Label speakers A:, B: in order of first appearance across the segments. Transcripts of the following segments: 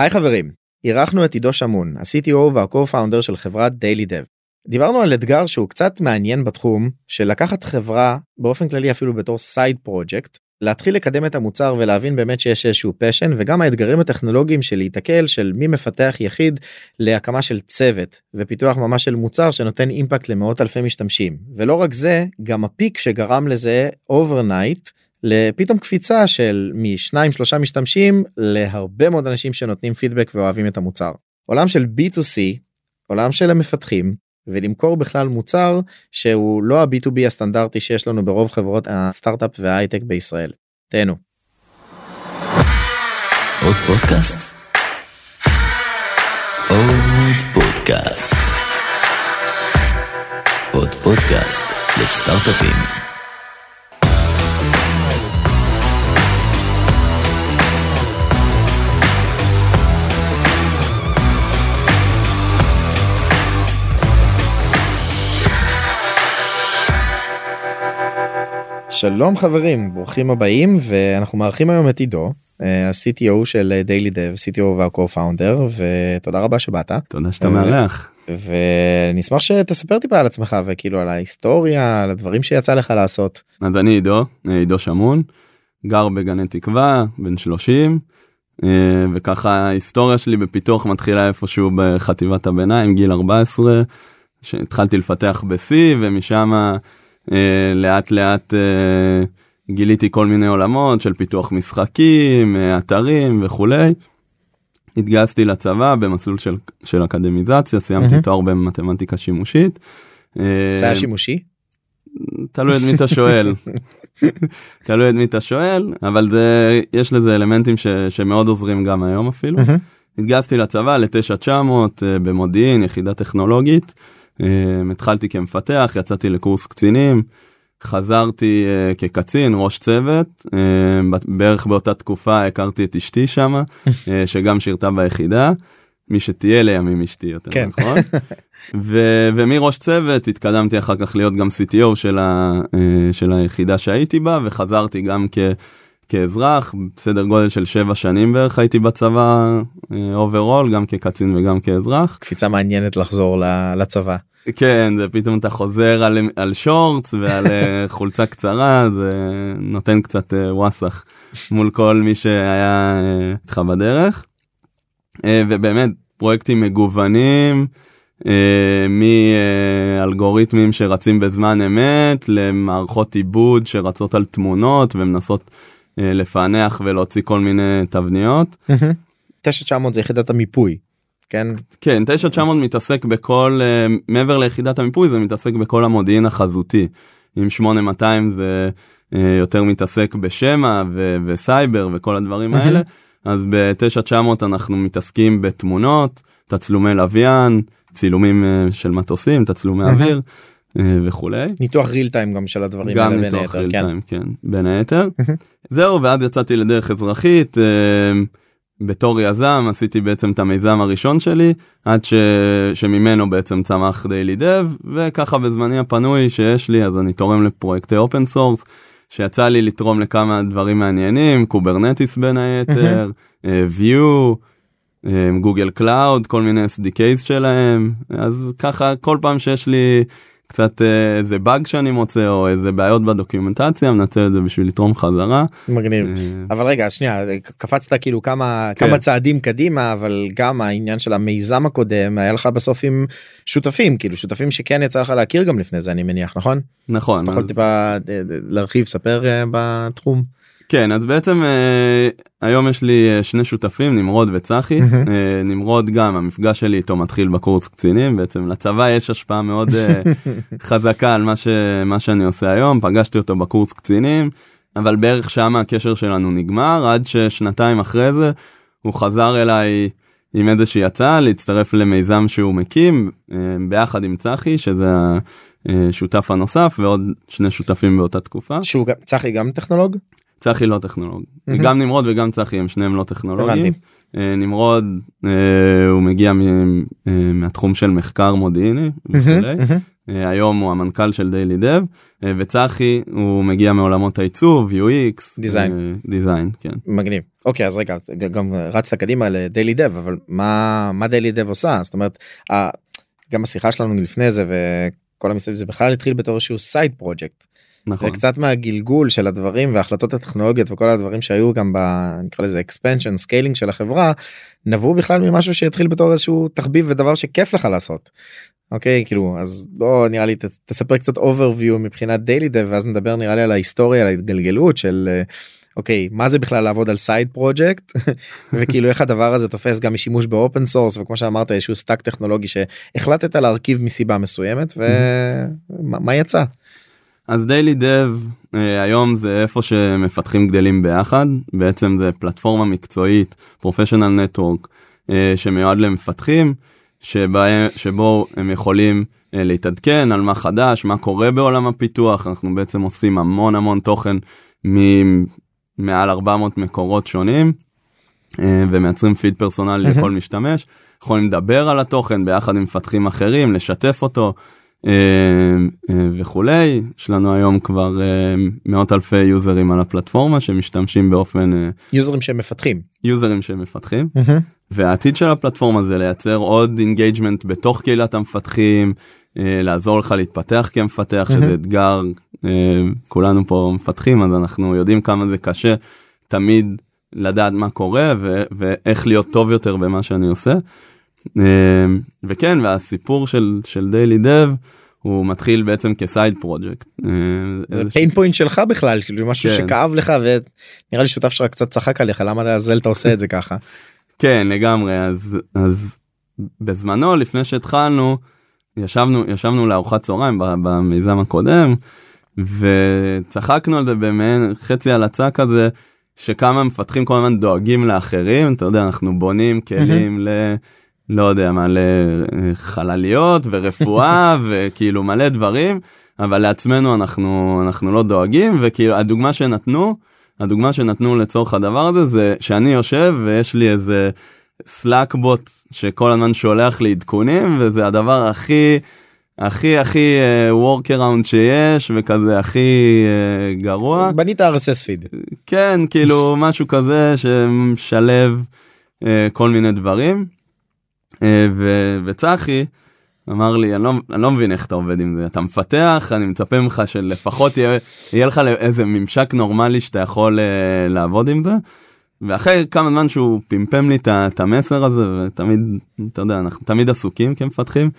A: היי חברים, אירחנו את עידו שמון, ה-CTO וה-co-founder של חברת Daily Dev. דיברנו על אתגר שהוא קצת מעניין בתחום של לקחת חברה באופן כללי אפילו בתור side project להתחיל לקדם את המוצר ולהבין באמת שיש איזשהו passion וגם האתגרים הטכנולוגיים של להיתקל של מי מפתח יחיד להקמה של צוות ופיתוח ממש של מוצר שנותן impact למאות אלפי משתמשים ולא רק זה גם ה peak שגרם לזה overnight לפתאום קפיצה של משניים שלושה משתמשים להרבה מאוד אנשים שנותנים פידבק ואוהבים את המוצר. עולם של b2c עולם של המפתחים ולמכור בכלל מוצר שהוא לא ה-B2B הסטנדרטי שיש לנו ברוב חברות הסטארט-אפ וההייטק בישראל. תהנו.
B: עוד פודקאסט? עוד פודקאסט. עוד פודקאסט לסטארט-אפים.
A: שלום חברים ברוכים הבאים ואנחנו מארחים היום את עידו אה, ה-CTO של דיילי דב CTO וה-co-founder ותודה רבה שבאת.
C: תודה שאתה מארח.
A: ונשמח שתספר טיפה על עצמך וכאילו על ההיסטוריה על הדברים שיצא לך לעשות.
C: אז אני עידו אה, עידו שמון גר בגני תקווה בן 30 אה, וככה ההיסטוריה שלי בפיתוח מתחילה איפשהו בחטיבת הביניים גיל 14 שהתחלתי לפתח ב-C ומשם. אה, לאט לאט אה, גיליתי כל מיני עולמות של פיתוח משחקים, אה, אתרים וכולי. התגייסתי לצבא במסלול של, של אקדמיזציה, סיימתי mm-hmm. תואר במתמטיקה שימושית.
A: זה היה שימושי?
C: תלוי את מי אתה שואל. תלוי את מי אתה שואל, אבל זה, יש לזה אלמנטים ש, שמאוד עוזרים גם היום אפילו. Mm-hmm. התגייסתי לצבא ל-9900 במודיעין, יחידה טכנולוגית. Um, התחלתי כמפתח, יצאתי לקורס קצינים, חזרתי uh, כקצין, ראש צוות, uh, בערך באותה תקופה הכרתי את אשתי שמה, אה, שגם שירתה ביחידה, מי שתהיה לימים אשתי יותר כן. נכון. ו- ומראש צוות התקדמתי אחר כך להיות גם CTO של, ה- אה, של היחידה שהייתי בה, וחזרתי גם כ... כאזרח, בסדר גודל של שבע שנים בערך הייתי בצבא overall, גם כקצין וגם כאזרח.
A: קפיצה מעניינת לחזור לצבא.
C: כן זה פתאום אתה חוזר על, על shorts ועל אה, חולצה קצרה זה נותן קצת אה, וואסך מול כל מי שהיה אה, איתך בדרך. ובאמת פרויקטים מגוונים מאלגוריתמים שרצים בזמן אמת למערכות עיבוד שרצות על תמונות ומנסות לפענח ולהוציא כל מיני תבניות.
A: 9900 זה יחידת המיפוי. כן?
C: כן 9900 מתעסק בכל uh, מעבר ליחידת המיפוי זה מתעסק בכל המודיעין החזותי. עם 8200 זה uh, יותר מתעסק בשמע ו- וסייבר וכל הדברים האלה אז ב-9900 אנחנו מתעסקים בתמונות תצלומי לוויין צילומים uh, של מטוסים תצלומי אוויר. וכולי.
A: ניתוח ריל טיים גם של הדברים
C: גם ניתוח ריל טיים כן. בין היתר. זהו ואז יצאתי לדרך אזרחית בתור יזם עשיתי בעצם את המיזם הראשון שלי עד ש... שממנו בעצם צמח Daily Dev וככה בזמני הפנוי שיש לי אז אני תורם לפרויקטי open source שיצא לי לתרום לכמה דברים מעניינים Kubernetes בין היתר Vue Google Cloud כל מיני SDKs שלהם. אז ככה כל פעם שיש לי קצת אה, איזה באג שאני מוצא או איזה בעיות בדוקומנטציה מנצל את זה בשביל לתרום חזרה.
A: מגניב אה, אבל רגע שנייה קפצת כאילו כמה כן. כמה צעדים קדימה אבל גם העניין של המיזם הקודם היה לך בסוף עם שותפים כאילו שותפים שכן יצא לך להכיר גם לפני זה אני מניח נכון
C: נכון
A: אז אתה יכול טיפה אה, להרחיב ספר בתחום.
C: כן אז בעצם אה, היום יש לי אה, שני שותפים נמרוד וצחי. אה, נמרוד גם המפגש שלי איתו מתחיל בקורס קצינים בעצם לצבא יש השפעה מאוד חזקה על מה שמה שאני עושה היום פגשתי אותו בקורס קצינים אבל בערך שם הקשר שלנו נגמר עד ששנתיים אחרי זה הוא חזר אליי עם איזושהי הצעה להצטרף למיזם שהוא מקים ביחד עם צחי שזה השותף הנוסף ועוד שני שותפים באותה תקופה.
A: שהוא צחי גם טכנולוג?
C: צחי לא טכנולוג.
A: מהמם.
C: גם נמרוד וגם צחי הם שניהם לא טכנולוגים.
A: הבנתי.
C: אה, נמרוד אה, הוא מגיע מ- אה, מהתחום של מחקר מודיעיני וכולי.
A: מהמם, מהמם.
C: אה, היום הוא המנכ"ל של Daily Dev וצחי הוא מגיע מעולמות העיצוב UX design. design כן
A: מגניב אוקיי אז רגע גם רצת קדימה לדיילי דב אבל מה מה Daily Dev עושה זאת אומרת גם השיחה שלנו לפני זה וכל המסביב זה בכלל התחיל בתור איזשהו side project
C: נכון
A: זה קצת מהגלגול של הדברים וההחלטות הטכנולוגיות וכל הדברים שהיו גם ב... נקרא לזה expansion scaling של החברה נבעו בכלל ממשהו שהתחיל בתור איזשהו תחביב ודבר שכיף לך לעשות. אוקיי כאילו אז בוא נראה לי ת- תספר קצת overview מבחינת daily.dev ואז נדבר נראה לי על ההיסטוריה על ההתגלגלות של אה, אוקיי מה זה בכלל לעבוד על side פרויקט וכאילו איך הדבר הזה תופס גם משימוש ב open source וכמו שאמרת איזשהו stack טכנולוגי שהחלטת להרכיב מסיבה מסוימת ומה מה יצא.
C: אז daily.dev אה, היום זה איפה שמפתחים גדלים ביחד בעצם זה פלטפורמה מקצועית professional network שמיועד למפתחים שבה, שבו הם יכולים אה, להתעדכן על מה חדש מה קורה בעולם הפיתוח אנחנו בעצם אוספים המון המון תוכן ממעל 400 מקורות שונים אה, ומייצרים פיד פרסונלי. לכל משתמש יכולים לדבר על התוכן ביחד עם מפתחים אחרים לשתף אותו אה, אה, וכולי יש לנו היום כבר אה, מאות אלפי יוזרים על הפלטפורמה שמשתמשים באופן אה,
A: יוזרים שמפתחים.
C: יוזרים שמפתחים והעתיד של הפלטפורמה זה לייצר עוד engagement בתוך קהילת המפתחים אה, לעזור לך להתפתח כמפתח. שזה אתגר אה, כולנו פה מפתחים אז אנחנו יודעים כמה זה קשה תמיד לדעת מה קורה ו- ואיך להיות טוב יותר במה שאני עושה. אה, וכן והסיפור של של daily.dev הוא מתחיל בעצם כ side פרויקט. אה,
A: זה pain point שלך בכלל כאילו משהו
C: כן.
A: שכאב לך ונראה לי שותף שלך קצת צחק עליך למה לעזאזל אתה עושה את זה ככה.
C: כן לגמרי אז אז בזמנו לפני שהתחלנו ישבנו ישבנו לארוחת צהריים במיזם הקודם וצחקנו על זה במעין חצי הלצה כזה שכמה מפתחים כל הזמן דואגים לאחרים אתה יודע אנחנו בונים כלים ל... לא יודע מה לחלליות ורפואה וכאילו מלא דברים אבל לעצמנו אנחנו אנחנו לא דואגים וכאילו הדוגמה שנתנו הדוגמה שנתנו לצורך הדבר הזה זה שאני יושב ויש לי איזה סלאק בוט שכל הזמן שולח לי עדכונים וזה הדבר הכי הכי הכי uh, work around שיש וכזה הכי uh, גרוע
A: בנית RSS פיד.
C: כן כאילו משהו כזה שמשלב uh, כל מיני דברים וצחי אמר לי אני לא, אני לא מבין איך אתה עובד עם זה אתה מפתח אני מצפה ממך שלפחות יהיה, יהיה לך איזה ממשק נורמלי שאתה יכול uh, לעבוד עם זה. ואחרי כמה זמן שהוא פמפם לי את המסר הזה ותמיד אתה יודע אנחנו תמיד עסוקים כמפתחים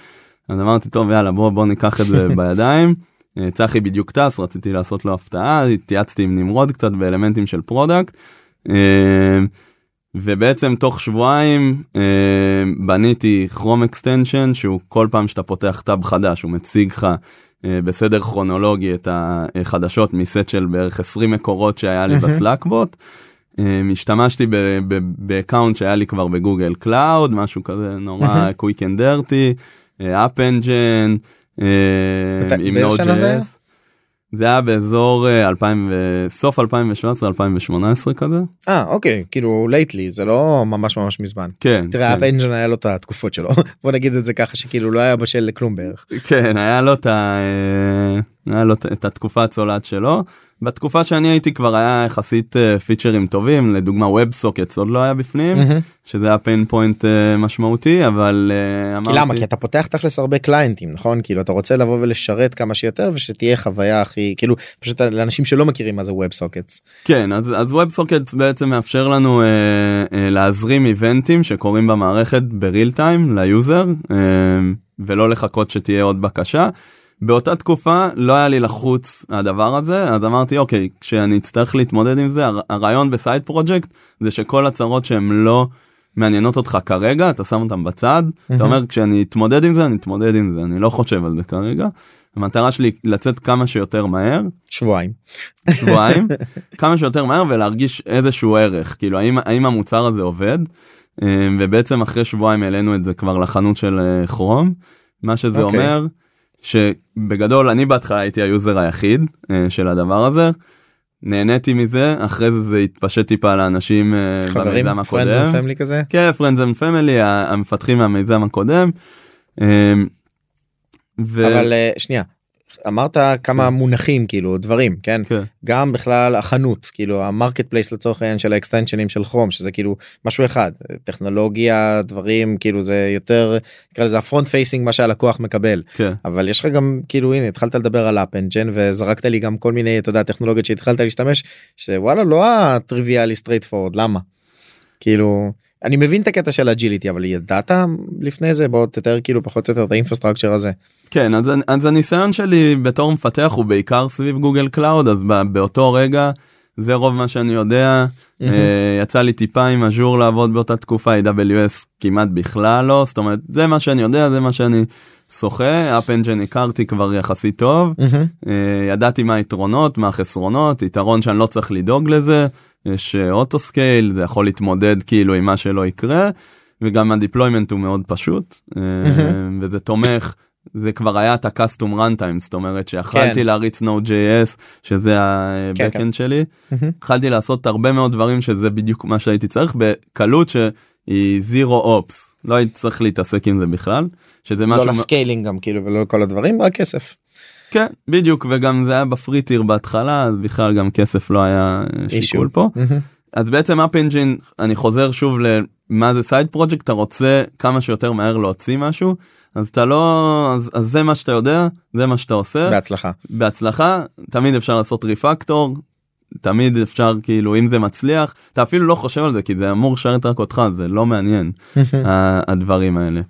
C: אז אמרתי טוב יאללה בוא בוא ניקח את זה בידיים. אה, צחי בדיוק טס רציתי לעשות לו הפתעה התייעצתי עם נמרוד קצת באלמנטים של product. אה, ובעצם תוך שבועיים אה, בניתי Chrome extension שהוא כל פעם שאתה פותח tab חדש הוא מציג לך אה, בסדר כרונולוגי את החדשות מסט של בערך 20 מקורות שהיה לי.
A: ב
C: Slackbot. אה, השתמשתי ב account שהיה לי כבר ב Google Cloud משהו כזה נורא. quick and dirty App
A: Engine
C: עם
A: באיזה שנה זה היה?
C: באזור אה, 2000 ו- סוף 2017 2018 כזה
A: אה אוקיי כאילו lately זה לא ממש ממש מזמן.
C: כן
A: תראה
C: כן.
A: Engine היה לו את התקופות שלו בוא נגיד את זה ככה שכאילו לא היה בשל לכלום בערך.
C: כן היה לו את ה... היה לו את- התקופה הצולעת שלו בתקופה שאני הייתי כבר היה יחסית אה, feature־ים טובים לדוגמה web sockets עוד לא היה בפנים. שזה היה pain point אה, משמעותי אבל אה,
A: כי
C: אמרתי
A: למה כי אתה פותח תכלס הרבה client־ים נכון כאילו אתה רוצה לבוא ולשרת כמה שיותר ושתהיה חוויה הכי כאילו פשוט לאנשים שלא מכירים מה זה web sockets.
C: כן אז אז web sockets בעצם מאפשר לנו אה, אה, להזרים event־ים שקורים במערכת ב real time ל user אה, ולא לחכות שתהיה עוד בקשה. באותה תקופה לא היה לי לחוץ הדבר הזה אז אמרתי אוקיי כשאני אצטרך להתמודד עם זה הר- הרעיון ב side project זה שכל הצהרות שהן לא מעניינות אותך כרגע אתה שם אותם בצד אתה אומר כשאני אתמודד עם זה אני אתמודד עם זה אני לא חושב על זה כרגע. המטרה שלי לצאת כמה שיותר מהר
A: שבועיים.
C: שבועיים כמה שיותר מהר ולהרגיש איזשהו ערך כאילו האם האם המוצר הזה עובד אה, ובעצם אחרי שבועיים העלינו את זה כבר לחנות של אה, כרום מה שזה
A: אוקיי.
C: אומר שבגדול אני בהתחלה הייתי ה user היחיד אה, של הדבר הזה. נהניתי מזה אחרי זה זה התפשט טיפה לאנשים אה,
A: חברים,
C: במיזם הקודם.
A: and family כזה?
C: כן, and family, המפתחים מהמיזם הקודם. אה, ו...
A: אבל אה, שנייה, אמרת כמה
C: כן.
A: מונחים כאילו דברים כן
C: כן,
A: גם בכלל החנות כאילו ה marketplace לצורך העניין של ה extension־ים של כרום שזה כאילו משהו אחד טכנולוגיה דברים כאילו זה יותר נקרא לזה ה front facing מה שהלקוח מקבל
C: כן,
A: אבל יש לך גם כאילו הנה התחלת לדבר על App Engine וזרקת לי גם כל מיני אתה יודע טכנולוגיות שהתחלת להשתמש שוואלה לא הטריוויאלי straightforward למה. כאילו אני מבין את הקטע של agility אבל ידעת לפני זה בוא תתאר כאילו פחות או יותר את ה infrastructure הזה.
C: כן, אז, אז הניסיון שלי בתור מפתח הוא בעיקר סביב Google Cloud, אז בא- באותו רגע זה רוב מה שאני יודע. אה, יצא לי טיפה עם אג'ור לעבוד באותה תקופה, AWS כמעט בכלל לא, זאת אומרת זה מה שאני יודע, זה מה שאני שוחה, App Engine הכרתי כבר יחסית טוב. אה, ידעתי מה היתרונות, מה החסרונות, יתרון שאני לא צריך לדאוג לזה, יש auto scale, זה יכול להתמודד כאילו עם מה שלא יקרה, וגם ה deployment הוא מאוד פשוט, אה, וזה תומך. זה כבר היה את ה-custom runtime, זאת אומרת שיכלתי
A: כן.
C: להריץ Node.js, שזה
A: כן,
C: ה-backend שלי. יכלתי לעשות הרבה מאוד דברים שזה בדיוק מה שהייתי צריך, בקלות שהיא zero ops, לא הייתי צריך להתעסק עם זה בכלל, שזה משהו...
A: לא ל scaling גם כאילו ולא כל הדברים רק כסף.
C: כן, בדיוק, וגם זה היה ב free tier בהתחלה, אז בכלל גם כסף לא היה אה, שיקול. פה.
A: מהמם.
C: אז בעצם App Engine, אני חוזר שוב למה זה side פרויקט, אתה רוצה כמה שיותר מהר להוציא משהו, אז אתה לא, אז, אז זה מה שאתה יודע, זה מה שאתה עושה,
A: בהצלחה.
C: בהצלחה, תמיד אפשר לעשות refactor, תמיד אפשר כאילו אם זה מצליח, אתה אפילו לא חושב על זה כי זה אמור לשרת רק אותך, זה לא מעניין. ה- הדברים האלה.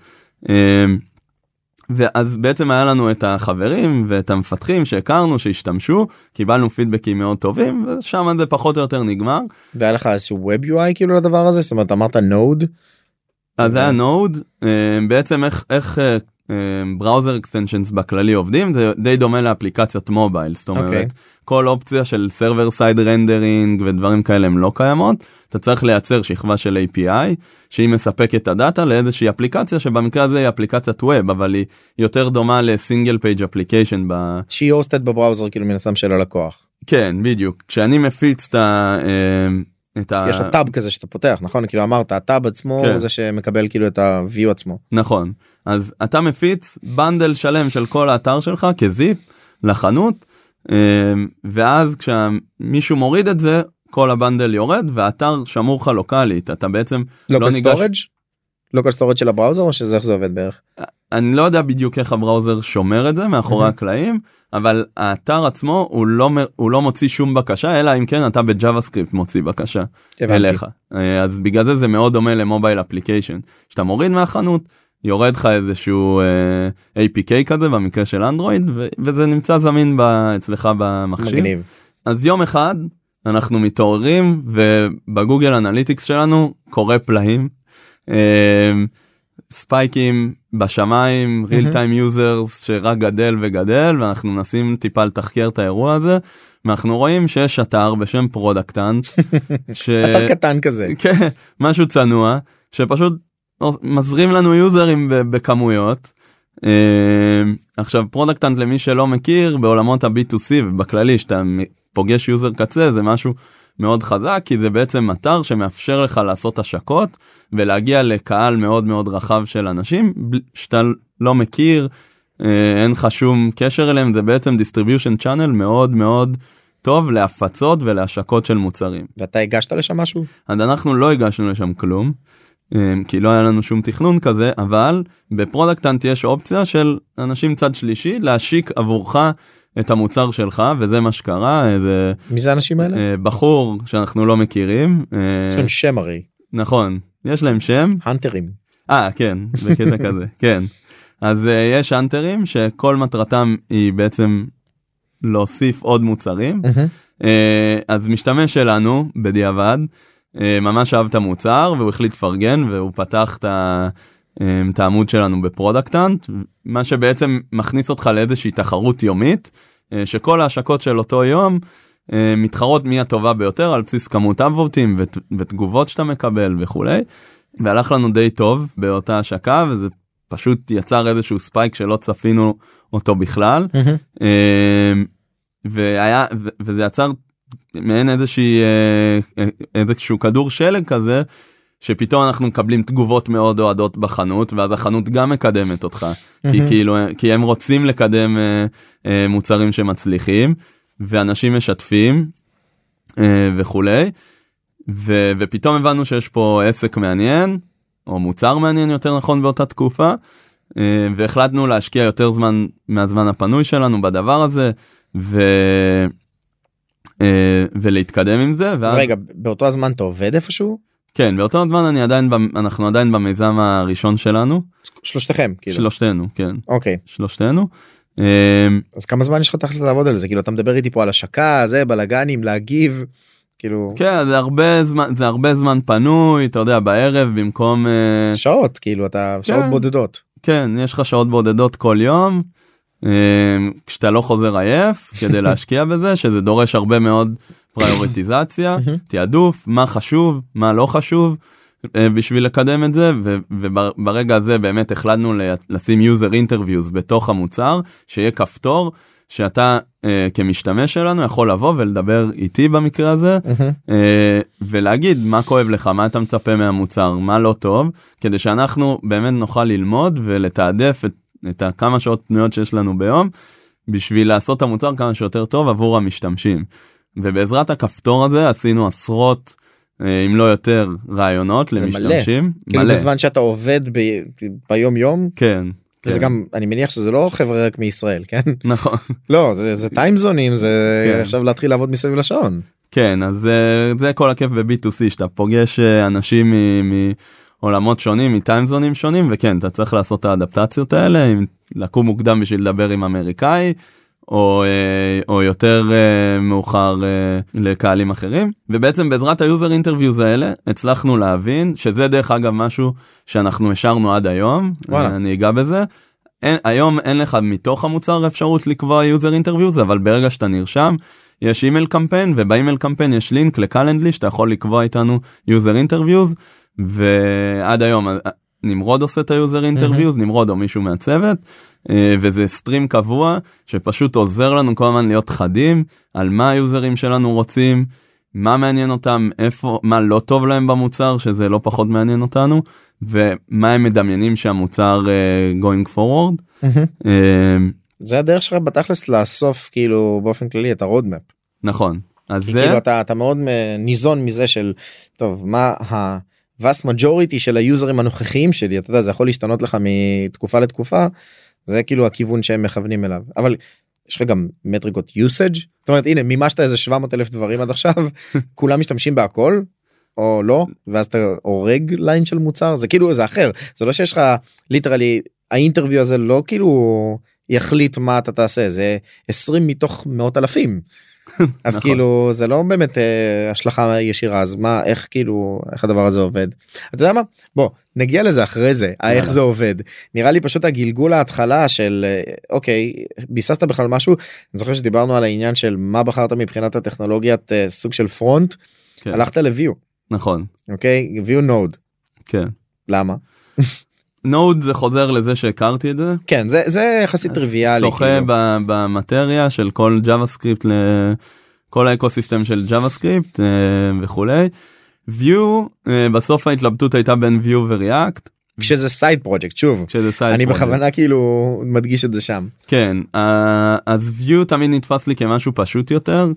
C: ואז בעצם היה לנו את החברים ואת המפתחים שהכרנו שהשתמשו קיבלנו פידבקים מאוד טובים ושם זה פחות או יותר נגמר.
A: והיה לך איזשהו web UI כאילו לדבר הזה? זאת אומרת אמרת Node
C: אז זה היה Node בעצם איך איך browser extensions בכללי עובדים זה די דומה לאפליקציית מובייל זאת אומרת
A: אוקיי.
C: כל אופציה של server side rendering ודברים כאלה הם לא קיימות אתה צריך לייצר שכבה של API שהיא מספקת את ה data לאיזושהי אפליקציה שבמקרה הזה היא אפליקציית web אבל היא יותר דומה ל single page application ב...
A: שהיא hosted ב browser כאילו מן הסתם של הלקוח.
C: כן בדיוק כשאני מפיץ את ה... את ה...
A: יש לך tab כזה שאתה פותח נכון כאילו אמרת הטאב עצמו
C: כן.
A: זה שמקבל כאילו את ה-view עצמו.
C: נכון אז אתה מפיץ bundle שלם של כל האתר שלך כ zip לחנות אמ, ואז כשמישהו מוריד את זה כל ה bundle יורד והאתר שמור לך לוקאלית אתה בעצם
A: local
C: ניגש-
A: storage? local storage של ה browser או שזה איך זה עובד בערך?
C: אני לא יודע בדיוק איך ה browser שומר את זה מאחורי
A: Mhm.
C: הקלעים אבל האתר עצמו הוא לא הוא לא מוציא שום בקשה אלא אם כן אתה ב JavaScript מוציא בקשה
A: הבנתי.
C: אליך אה, אז בגלל זה זה מאוד דומה ל mobile application שאתה מוריד מהחנות יורד לך איזשהו אה, APK כזה במקרה של אנדרואיד ו- וזה נמצא זמין ב- אצלך במחשב
A: מגניב.
C: אז יום אחד אנחנו מתעוררים וב Google Analytics שלנו קורה פלאים. אה, spike ים בשמיים real time users שרק גדל וגדל ואנחנו מנסים טיפה לתחקר את האירוע הזה ואנחנו רואים שיש אתר בשם Product Hunt. ש...
A: אתר קטן כזה.
C: כן, משהו צנוע שפשוט מזרים לנו יוזרים בכמויות. אה, עכשיו Product Hunt למי שלא מכיר בעולמות ה-B2C ובכללי שאתה פוגש יוזר קצה זה משהו מאוד חזק כי זה בעצם אתר שמאפשר לך לעשות השקות ולהגיע לקהל מאוד מאוד רחב של אנשים שאתה לא מכיר אה, אין לך שום קשר אליהם זה בעצם distribution channel מאוד מאוד טוב להפצות ולהשקות של מוצרים.
A: ואתה הגשת לשם משהו?
C: אז אנחנו לא הגשנו לשם כלום, אמ, כי לא היה לנו שום תכנון כזה, אבל ב Product Hunt יש אופציה של אנשים צד שלישי להשיק עבורך את המוצר שלך, וזה מה שקרה, איזה
A: מי זה האנשים האלה?
C: אה, בחור שאנחנו לא מכירים, אה,
A: יש להם שם הרי.
C: נכון, יש להם שם,
A: ה hunter ים.
C: אה כן, בקטע כזה, כן. אז אה, יש hunter ים שכל מטרתם היא בעצם להוסיף עוד מוצרים. אז משתמש שלנו בדיעבד ממש אהב את המוצר והוא החליט לפרגן והוא פתח את ה- את העמוד שלנו ב Product Hunt מה שבעצם מכניס אותך לאיזושהי תחרות יומית אה, שכל ההשקות של אותו יום אה, מתחרות מי הטובה ביותר על בסיס כמות upvote ים ות- ותגובות שאתה מקבל וכולי. והלך לנו די טוב באותה השקה וזה פשוט יצר איזשהו ספייק שלא צפינו אותו בכלל. אמ, והיה וזה יצר מעין איזושהי אה, איזשהו כדור שלג כזה שפתאום אנחנו מקבלים תגובות מאוד אוהדות בחנות ואז החנות גם מקדמת אותך כי
A: מהמם.
C: כאילו כי הם רוצים לקדם אה, אה, מוצרים שמצליחים ואנשים משתפים אה, וכולי ו, ופתאום הבנו שיש פה עסק מעניין או מוצר מעניין יותר נכון באותה תקופה אה, והחלטנו להשקיע יותר זמן מהזמן הפנוי שלנו בדבר הזה ו... אה, ולהתקדם עם זה ואז
A: רגע, באותו הזמן אתה עובד איפשהו?
C: כן באותו זמן אני עדיין אנחנו עדיין במיזם הראשון שלנו
A: שלושתכם, כאילו.
C: שלושתנו כן
A: אוקיי,
C: שלושתנו. אה,
A: אז כמה זמן יש לך תכלס לעבוד על זה? כאילו, אתה מדבר איתי פה על השקה, זה, בלאגנים, להגיב, כאילו,
C: כן זה הרבה זמן זה הרבה זמן פנוי אתה יודע בערב במקום אה,
A: שעות, כאילו, אתה, שעות בודדות.
C: כן יש לך שעות בודדות כל יום אה, כשאתה לא חוזר עייף כדי להשקיע בזה שזה דורש הרבה מאוד פריורטיזציה
A: מהמם.
C: תעדוף מה חשוב מה לא חשוב אה, בשביל לקדם את זה וברגע הזה באמת החלטנו ל- לשים user interviews בתוך המוצר שיהיה כפתור שאתה אה, כמשתמש שלנו יכול לבוא ולדבר איתי במקרה הזה
A: מהמם.
C: אה, ולהגיד מה כואב לך מה אתה מצפה מהמוצר מה לא טוב כדי שאנחנו באמת נוכל ללמוד ולתעדף את, את הכמה שעות פנויות שיש לנו ביום בשביל לעשות את המוצר כמה שיותר טוב עבור המשתמשים. ובעזרת הכפתור הזה עשינו עשרות אה, אם לא יותר רעיונות
A: זה מלא.
C: למשתמשים.
A: כאילו,
C: מלא.
A: בזמן שאתה עובד ב- ביום יום,
C: כן.
A: וזה
C: כן.
A: גם, אני מניח שזה לא חבר'ה רק מישראל, כן?
C: נכון.
A: לא, זה, זה time zone ים, זה
C: כן.
A: עכשיו להתחיל לעבוד מסביב לשעון.
C: כן אז אה, זה כל הכיף ב-B2C שאתה פוגש אה, אנשים מעולמות שונים מ time zone ים שונים וכן אתה צריך לעשות את האדפטציות האלה אם לקום מוקדם בשביל לדבר עם אמריקאי או, אה, או יותר אה, מאוחר אה, לקהלים אחרים ובעצם בעזרת ה user interviews האלה הצלחנו להבין שזה דרך אגב משהו שאנחנו השארנו עד היום
A: וואלה.
C: אני אגע בזה. אין, היום אין לך מתוך המוצר אפשרות לקבוע user interviews אבל ברגע שאתה נרשם יש email campaign וב email campaign יש לינק ל Calendly שאתה יכול לקבוע איתנו user interviews ועד היום נמרוד עושה את ה user interviews נמרוד או מישהו מהצוות אה, וזה stream קבוע שפשוט עוזר לנו כל הזמן להיות חדים על מה היוזרים שלנו רוצים מה מעניין אותם איפה מה לא טוב להם במוצר שזה לא פחות מעניין אותנו ומה הם מדמיינים שהמוצר uh, going forward. Uh,
A: זה הדרך שלך בתכלס לאסוף כאילו באופן כללי את הרודמפ.
C: נכון אז
A: כי
C: זה
A: כאילו אתה, אתה מאוד ניזון מזה של טוב מה ה-vast majority של היוזרים הנוכחיים שלי אתה יודע זה יכול להשתנות לך מתקופה לתקופה זה כאילו הכיוון שהם מכוונים אליו. אבל יש לך גם מטריקות usage? זאת אומרת הנה מימשת איזה 700 אלף דברים עד עכשיו כולם משתמשים בהכל או לא ואז אתה הורג ליין של מוצר? זה כאילו זה אחר. זה לא שיש לך literally ה interview הזה לא כאילו יחליט מה אתה תעשה זה 20 מתוך מאות אלפים. אז
C: נכון.
A: כאילו זה לא באמת אה, השלכה ישירה אז מה איך כאילו איך הדבר הזה עובד. אתה יודע מה? בוא נגיע לזה אחרי זה אה, איך. זה עובד. נראה לי פשוט הגלגול ההתחלה של אה, אוקיי ביססת בכלל משהו. אני זוכר שדיברנו על העניין של מה בחרת מבחינת הטכנולוגיית אה, סוג של front
C: כן,
A: הלכת ל-Vue.
C: נכון.
A: אוקיי? view node.
C: כן.
A: למה
C: Node זה חוזר לזה שהכרתי את זה.
A: כן זה זה יחסית טריוויאלי
C: שוחה
A: כאילו.
C: במטריה של כל JavaScript לכל ה ecosystem של JavaScript וכולי. Vue אה, בסוף ההתלבטות הייתה בין Vue ו React.
A: כשזה side project שוב
C: שזה side
A: אני
C: פרויקט.
A: בכוונה כאילו מדגיש את זה שם.
C: כן אה, אז Vue תמיד נתפס לי כמשהו פשוט יותר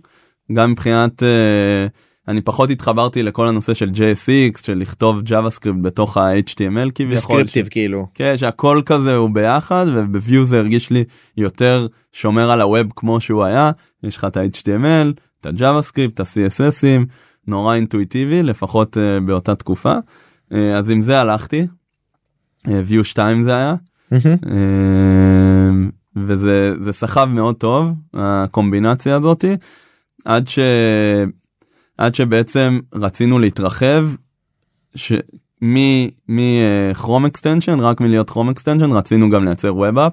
C: גם מבחינת אה, אני פחות התחברתי לכל הנושא של JSX של לכתוב JavaScript בתוך ה-HTML כביכול.
A: Descriptive כאילו.
C: כן שהכל כזה הוא ביחד וב Vue זה הרגיש לי יותר שומר על ה web כמו שהוא היה יש לך את ה-HTML את ה-JavaScript את ה-CSS ים נורא אינטואיטיבי לפחות uh, באותה תקופה uh, אז עם זה הלכתי. Uh, Vue 2 זה היה uh, וזה זה סחב מאוד טוב הקומבינציה הזאתי עד ש... עד שבעצם רצינו להתרחב. ש... מ Chrome extension רק מלהיות Chrome extension רצינו גם לייצר web app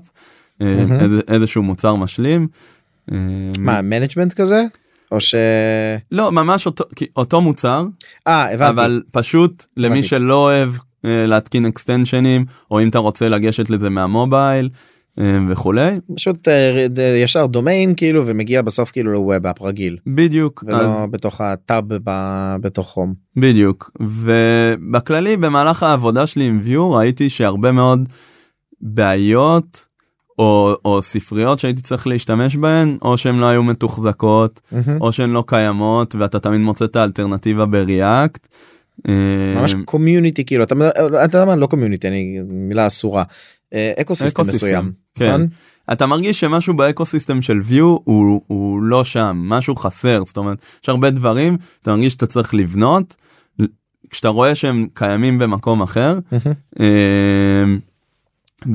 A: מהמם.
C: איזשהו מוצר משלים. אה,
A: מה management כזה? או ש...
C: לא ממש אותו אותו מוצר
A: אה הבנתי.
C: אבל פשוט למי
A: הבנתי.
C: שלא אוהב אה, להתקין extension ים או אם אתה רוצה לגשת לזה מה mobile. אה, וכולי.
A: פשוט אה, ד- ישר דומיין כאילו ומגיע בסוף כאילו ל web app רגיל
C: בדיוק.
A: ולא
C: אז
A: בתוך הטאב ב- בתוך home.
C: בדיוק ובכללי במהלך העבודה שלי עם Vue ראיתי שהרבה מאוד בעיות או, או ספריות שהייתי צריך להשתמש בהן או שהן לא היו מתוחזקות או שהן לא קיימות ואתה תמיד מוצא את האלטרנטיבה ב React.
A: ממש community כאילו אתה אתה יודע מה לא community אני מילה אסורה אה,
C: ecosystem,
A: מסוים.
C: כן.
A: נכון?
C: אתה מרגיש שמשהו ב ecosystem של Vue הוא, הוא לא שם משהו חסר זאת אומרת יש הרבה דברים אתה מרגיש שאתה צריך לבנות כשאתה רואה שהם קיימים במקום אחר.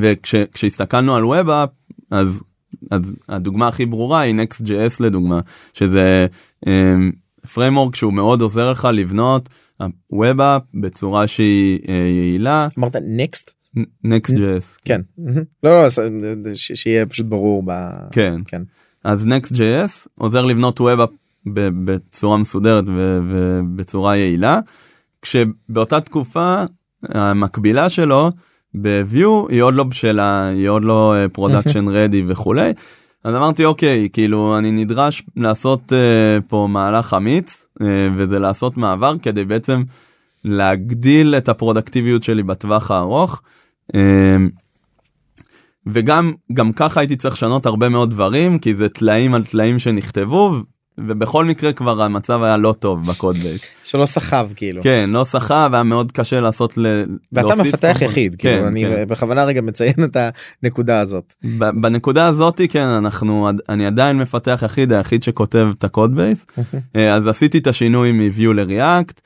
C: וכשהסתכלנו על web app אז, אז הדוגמה הכי ברורה היא Next.js לדוגמה שזה framework שהוא מאוד עוזר לך לבנות web app בצורה שהיא אה, יעילה
A: אמרת Next
C: Next.js
A: כן מהמם. לא לא ש- שיהיה פשוט ברור ב...
C: כן
A: כן.
C: אז Next.js עוזר לבנות web בצורה מסודרת ובצורה יעילה כשבאותה תקופה המקבילה שלו ב-Vue היא עוד לא בשלה היא עוד לא production ready וכולי. אז אמרתי אוקיי כאילו אני נדרש לעשות uh, פה מהלך אמיץ uh, וזה לעשות מעבר כדי בעצם להגדיל את הפרודקטיביות שלי בטווח הארוך. Uh, וגם גם ככה הייתי צריך לשנות הרבה מאוד דברים כי זה טלאים על טלאים שנכתבו ובכל מקרה כבר המצב היה לא טוב ב code base.
A: שלא סחב כאילו.
C: כן לא סחב היה מאוד קשה לעשות ל...
A: ואתה מפתח יחיד
C: כן,
A: כאילו אני
C: כן.
A: בכוונה רגע מציין את הנקודה הזאת.
C: בנקודה הזאתי כן אנחנו אני עדיין מפתח יחיד היחיד שכותב את ה code base אה, אז עשיתי את השינוי מ-Vue ל-React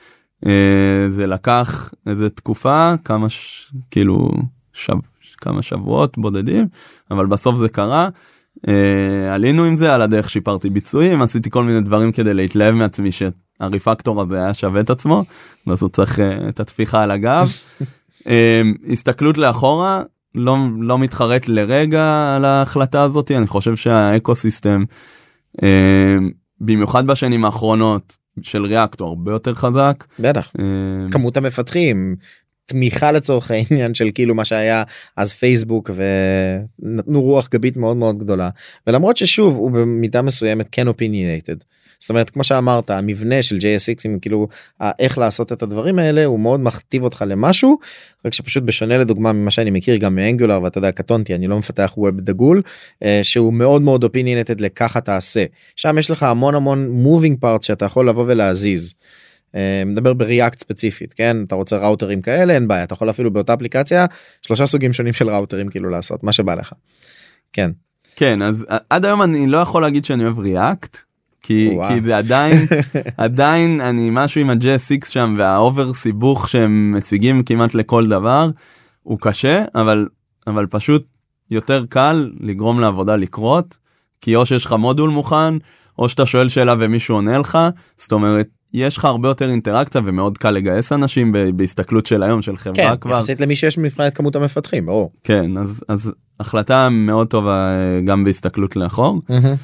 C: זה לקח איזה תקופה כמה ש... כאילו שב... כמה שבועות בודדים אבל בסוף זה קרה. אה, עלינו עם זה על הדרך שיפרתי ביצועים עשיתי כל מיני דברים כדי להתלהב מעצמי שהריפקטור הזה היה שווה את עצמו אז הוא צריך אה, את הטפיחה על הגב. אה, הסתכלות לאחורה לא לא מתחרט לרגע על ההחלטה הזאת אני חושב שהאקו סיסטם אה, במיוחד בשנים האחרונות של ריאקט הוא הרבה יותר חזק.
A: בטח.
C: אה,
A: כמות המפתחים תמיכה לצורך העניין של כאילו מה שהיה אז פייסבוק ונתנו רוח גבית מאוד מאוד גדולה ולמרות ששוב הוא במידה מסוימת כן אופיניאטד. זאת אומרת כמו שאמרת המבנה של JSX עם כאילו איך לעשות את הדברים האלה הוא מאוד מכתיב אותך למשהו רק שפשוט בשונה לדוגמה ממה שאני מכיר גם מאנגולר ואתה יודע קטונתי אני לא מפתח ווב דגול אה, שהוא מאוד מאוד אופיניאטד לככה תעשה. שם יש לך המון המון מובינג פארט שאתה יכול לבוא ולהזיז. אה, מדבר בריאקט ספציפית כן? אתה רוצה ראוטרים כאלה אין בעיה. אתה יכול אפילו באותה אפליקציה שלושה סוגים שונים של ראוטרים כאילו לעשות מה שבא לך. כן.
C: כן אז עד היום אני לא יכול להגיד שאני אוהב ריאקט כי,
A: וואו.
C: כי זה עדיין עדיין אני משהו עם ה-JSX שם והאובר סיבוך שהם מציגים כמעט לכל דבר הוא קשה אבל אבל פשוט יותר קל לגרום לעבודה לקרות כי או שיש לך מודול מוכן או שאתה שואל שאלה ומישהו עונה לך זאת אומרת יש לך הרבה יותר אינטראקציה ומאוד קל לגייס אנשים ב- בהסתכלות של היום של חברה
A: כן
C: כבר
A: יחסית למי שיש מבחינת כמות המפתחים ברור.
C: כן אז אז החלטה מאוד טובה אה, גם בהסתכלות לאחור. אה,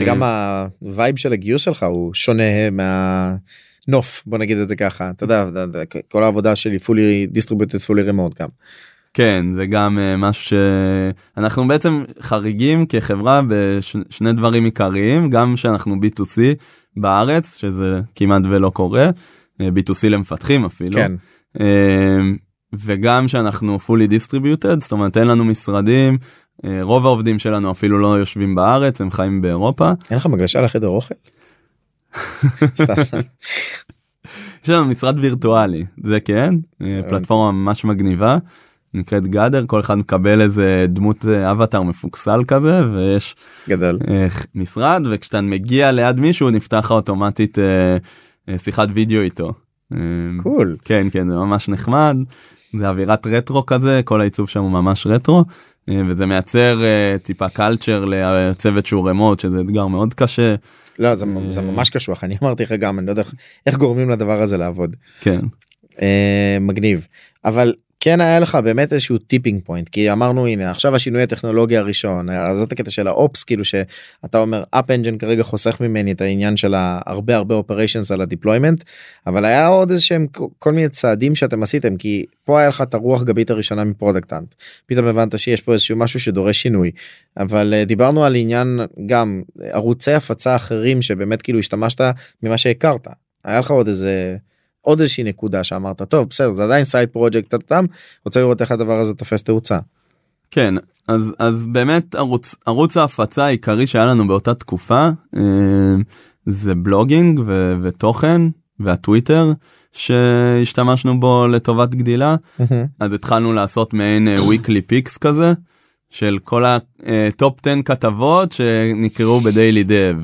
A: שגם ה vibe של הגיוס שלך הוא שונה מהנוף בוא נגיד את זה ככה אתה יודע כל העבודה שלי fully distributed fully remote גם.
C: כן זה גם אה, משהו שאנחנו בעצם חריגים כחברה בשני דברים עיקריים גם שאנחנו b2c בארץ שזה כמעט ולא קורה אה, b2c למפתחים אפילו
A: כן.
C: אה, וגם שאנחנו fully distributed זאת אומרת אין לנו משרדים אה, רוב העובדים שלנו אפילו לא יושבים בארץ הם חיים באירופה
A: אין לך מגלשה לחדר אוכל? סתם.
C: יש לנו משרד וירטואלי זה כן אה, פלטפורמה ממש מגניבה נקראת גאדר כל אחד מקבל איזה דמות אה, אבטאר מפוקסל כזה ויש
A: גדול.
C: אה, משרד וכשאתה מגיע ליד מישהו נפתח אוטומטית אה, אה, שיחת וידאו איתו. אה,
A: קול.
C: כן כן זה ממש נחמד זה אווירת רטרו כזה כל העיצוב שם הוא ממש רטרו אה, וזה מייצר אה, טיפה קלצ'ר לצוות שהוא רמוט שזה אתגר מאוד קשה.
A: לא זה זה ממש קשוח אני אמרתי לך גם אני לא יודע איך- גורמים לדבר הזה לעבוד.
C: כן.
A: אה, מגניב. אבל כן היה לך באמת איזשהו tipping point כי אמרנו הנה עכשיו השינוי הטכנולוגי הראשון אז זאת הקטע של ה ops כאילו שאתה אומר App Engine כרגע חוסך ממני את העניין של הרבה הרבה operations על ה deployment אבל היה עוד איזה שהם כל מיני צעדים שאתם עשיתם כי פה היה לך את הרוח גבית הראשונה מ Product Hunt פתאום הבנת שיש פה איזשהו משהו שדורש שינוי אבל אה, דיברנו על עניין גם ערוצי הפצה אחרים שבאמת כאילו השתמשת ממה שהכרת היה לך עוד איזה. עוד איזושהי נקודה שאמרת טוב בסדר זה עדיין סייד פרויקט אתם רוצה לראות איך הדבר הזה תופס תאוצה.
C: כן אז אז באמת ערוץ ערוץ ההפצה העיקרי שהיה לנו באותה תקופה אה, זה בלוגינג ו- ותוכן והטוויטר שהשתמשנו בו לטובת גדילה אז התחלנו לעשות מעין weekly picks כזה של כל ה top 10 כתבות שנקראו ב daily.dev.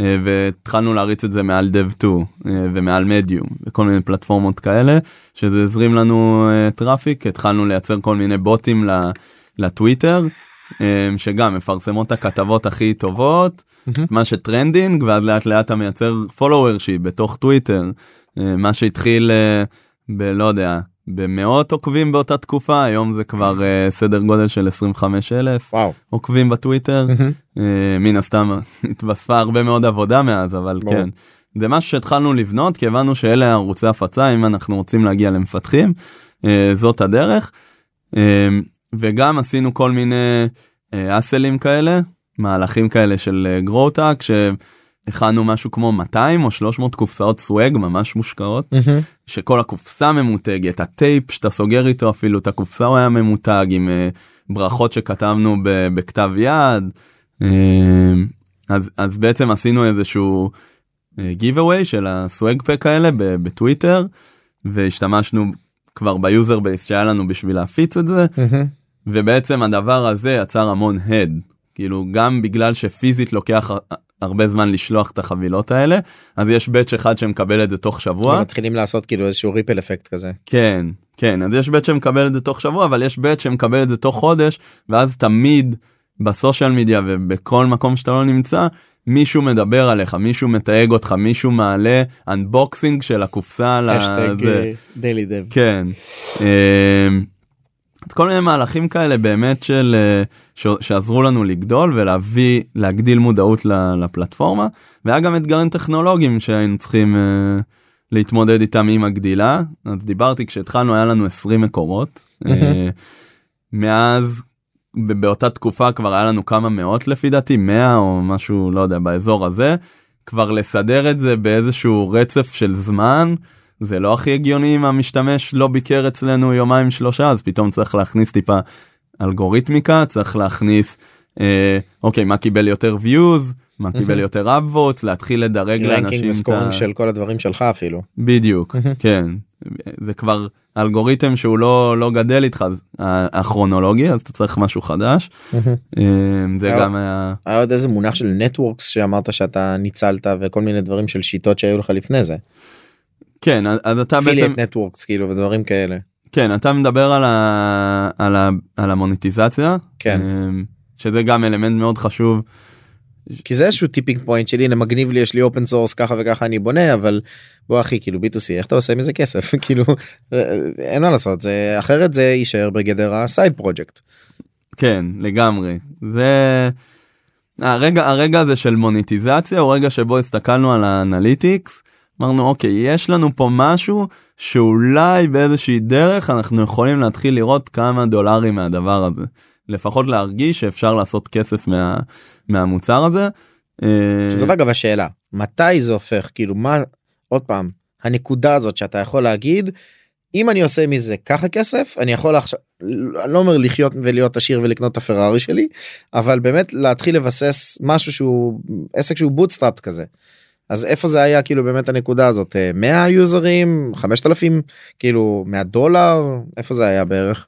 C: אה, והתחלנו להריץ את זה מעל dev.to אה, ומעל מדיום וכל מיני פלטפורמות כאלה שזה הזרים לנו traffic אה, התחלנו לייצר כל מיני בוטים לטוויטר שגם מפרסמות את הכתבות הכי טובות מה ש trending ואז לאט לאט אתה מייצר שהיא בתוך טוויטר מה שהתחיל בלא יודע במאות עוקבים באותה תקופה היום זה כבר uh, סדר גודל של 25 אלף עוקבים בטוויטר. uh, מן הסתם התווספה הרבה מאוד עבודה מאז אבל בוא. כן. זה משהו שהתחלנו לבנות כי הבנו שאלה ערוצי הפצה אם אנחנו רוצים להגיע למפתחים uh, זאת הדרך. uh, וגם עשינו כל מיני hustle ים כאלה מהלכים כאלה של growth hack הכנו משהו כמו 200 או 300 קופסאות swag ממש מושקעות mm-hmm. שכל הקופסה ממותגת הטייפ שאתה סוגר איתו אפילו את הקופסה הוא היה ממותג עם uh, ברכות שכתבנו ב- בכתב יד uh, אז אז בעצם עשינו איזשהו uh, של ה swag pack האלה בטוויטר והשתמשנו כבר ב user base שהיה לנו בשביל להפיץ את זה mm-hmm. ובעצם הדבר הזה יצר המון הד כאילו גם בגלל שפיזית לוקח הרבה זמן לשלוח את החבילות האלה אז יש batch אחד שמקבל את זה תוך שבוע.
A: מתחילים לעשות כאילו איזשהו ripple effect כזה.
C: כן כן אז יש בץ' שמקבל את זה תוך שבוע אבל יש בץ' שמקבל את זה תוך חודש ואז תמיד בסושיאל מדיה ובכל מקום שאתה לא נמצא מישהו מדבר עליך מישהו מתייג אותך מישהו מעלה אנבוקסינג של הקופסה.
A: לזה. דיילי דב.
C: כן. אז כל מיני מהלכים כאלה באמת של אה, ש, שעזרו לנו לגדול ולהביא להגדיל מודעות לפלטפורמה והיה גם אתגרים טכנולוגיים שהיינו צריכים uh, להתמודד איתם עם הגדילה אז דיברתי כשהתחלנו היה לנו 20 מקורות uh, מאז באותה תקופה כבר היה לנו כמה מאות לפי דעתי 100 או משהו לא יודע באזור הזה כבר לסדר את זה באיזשהו רצף של זמן. זה לא הכי הגיוני אם המשתמש לא ביקר אצלנו יומיים שלושה אז פתאום צריך להכניס טיפה אלגוריתמיקה צריך להכניס אה, אוקיי מה קיבל יותר views מה קיבל יותר upvotes להתחיל לדרג לאנשים
A: את ה... של כל הדברים שלך אפילו.
C: בדיוק כן. זה כבר אלגוריתם שהוא לא לא גדל איתך הכרונולוגי אז אתה צריך משהו חדש. אה, זה גם היה
A: היה עוד איזה מונח של נטוורקס שאמרת שאתה ניצלת וכל מיני דברים של שיטות שהיו לך לפני זה.
C: כן אז אתה בעצם
A: נטוורקס כאילו ודברים כאלה
C: כן אתה מדבר על, ה... על, ה... על המוניטיזציה
A: כן
C: אמ, שזה גם אלמנט מאוד חשוב.
A: כי זה איזשהו tipping point שלי מגניב לי יש לי open source ככה וככה אני בונה אבל בוא אחי כאילו b2c איך אתה עושה מזה כסף כאילו אין מה לעשות זה אחרת זה יישאר בגדר ה side project.
C: כן לגמרי זה הרגע הרגע הזה של מוניטיזציה הוא רגע שבו הסתכלנו על ה analytics אמרנו אוקיי יש לנו פה משהו שאולי באיזושהי דרך אנחנו יכולים להתחיל לראות כמה דולרים מהדבר הזה לפחות להרגיש שאפשר לעשות כסף מה, מהמוצר הזה.
A: אה, זאת אגב השאלה מתי זה הופך כאילו מה עוד פעם הנקודה הזאת שאתה יכול להגיד אם אני עושה מזה ככה כסף אני יכול עכשיו אני לא אומר לחיות ולהיות עשיר ולקנות את הפרארי שלי אבל באמת להתחיל לבסס משהו שהוא עסק שהוא bootstrap כזה. אז איפה זה היה כאילו באמת הנקודה הזאת 100 אה, יוזרים 5000 כאילו 100 דולר איפה זה היה בערך.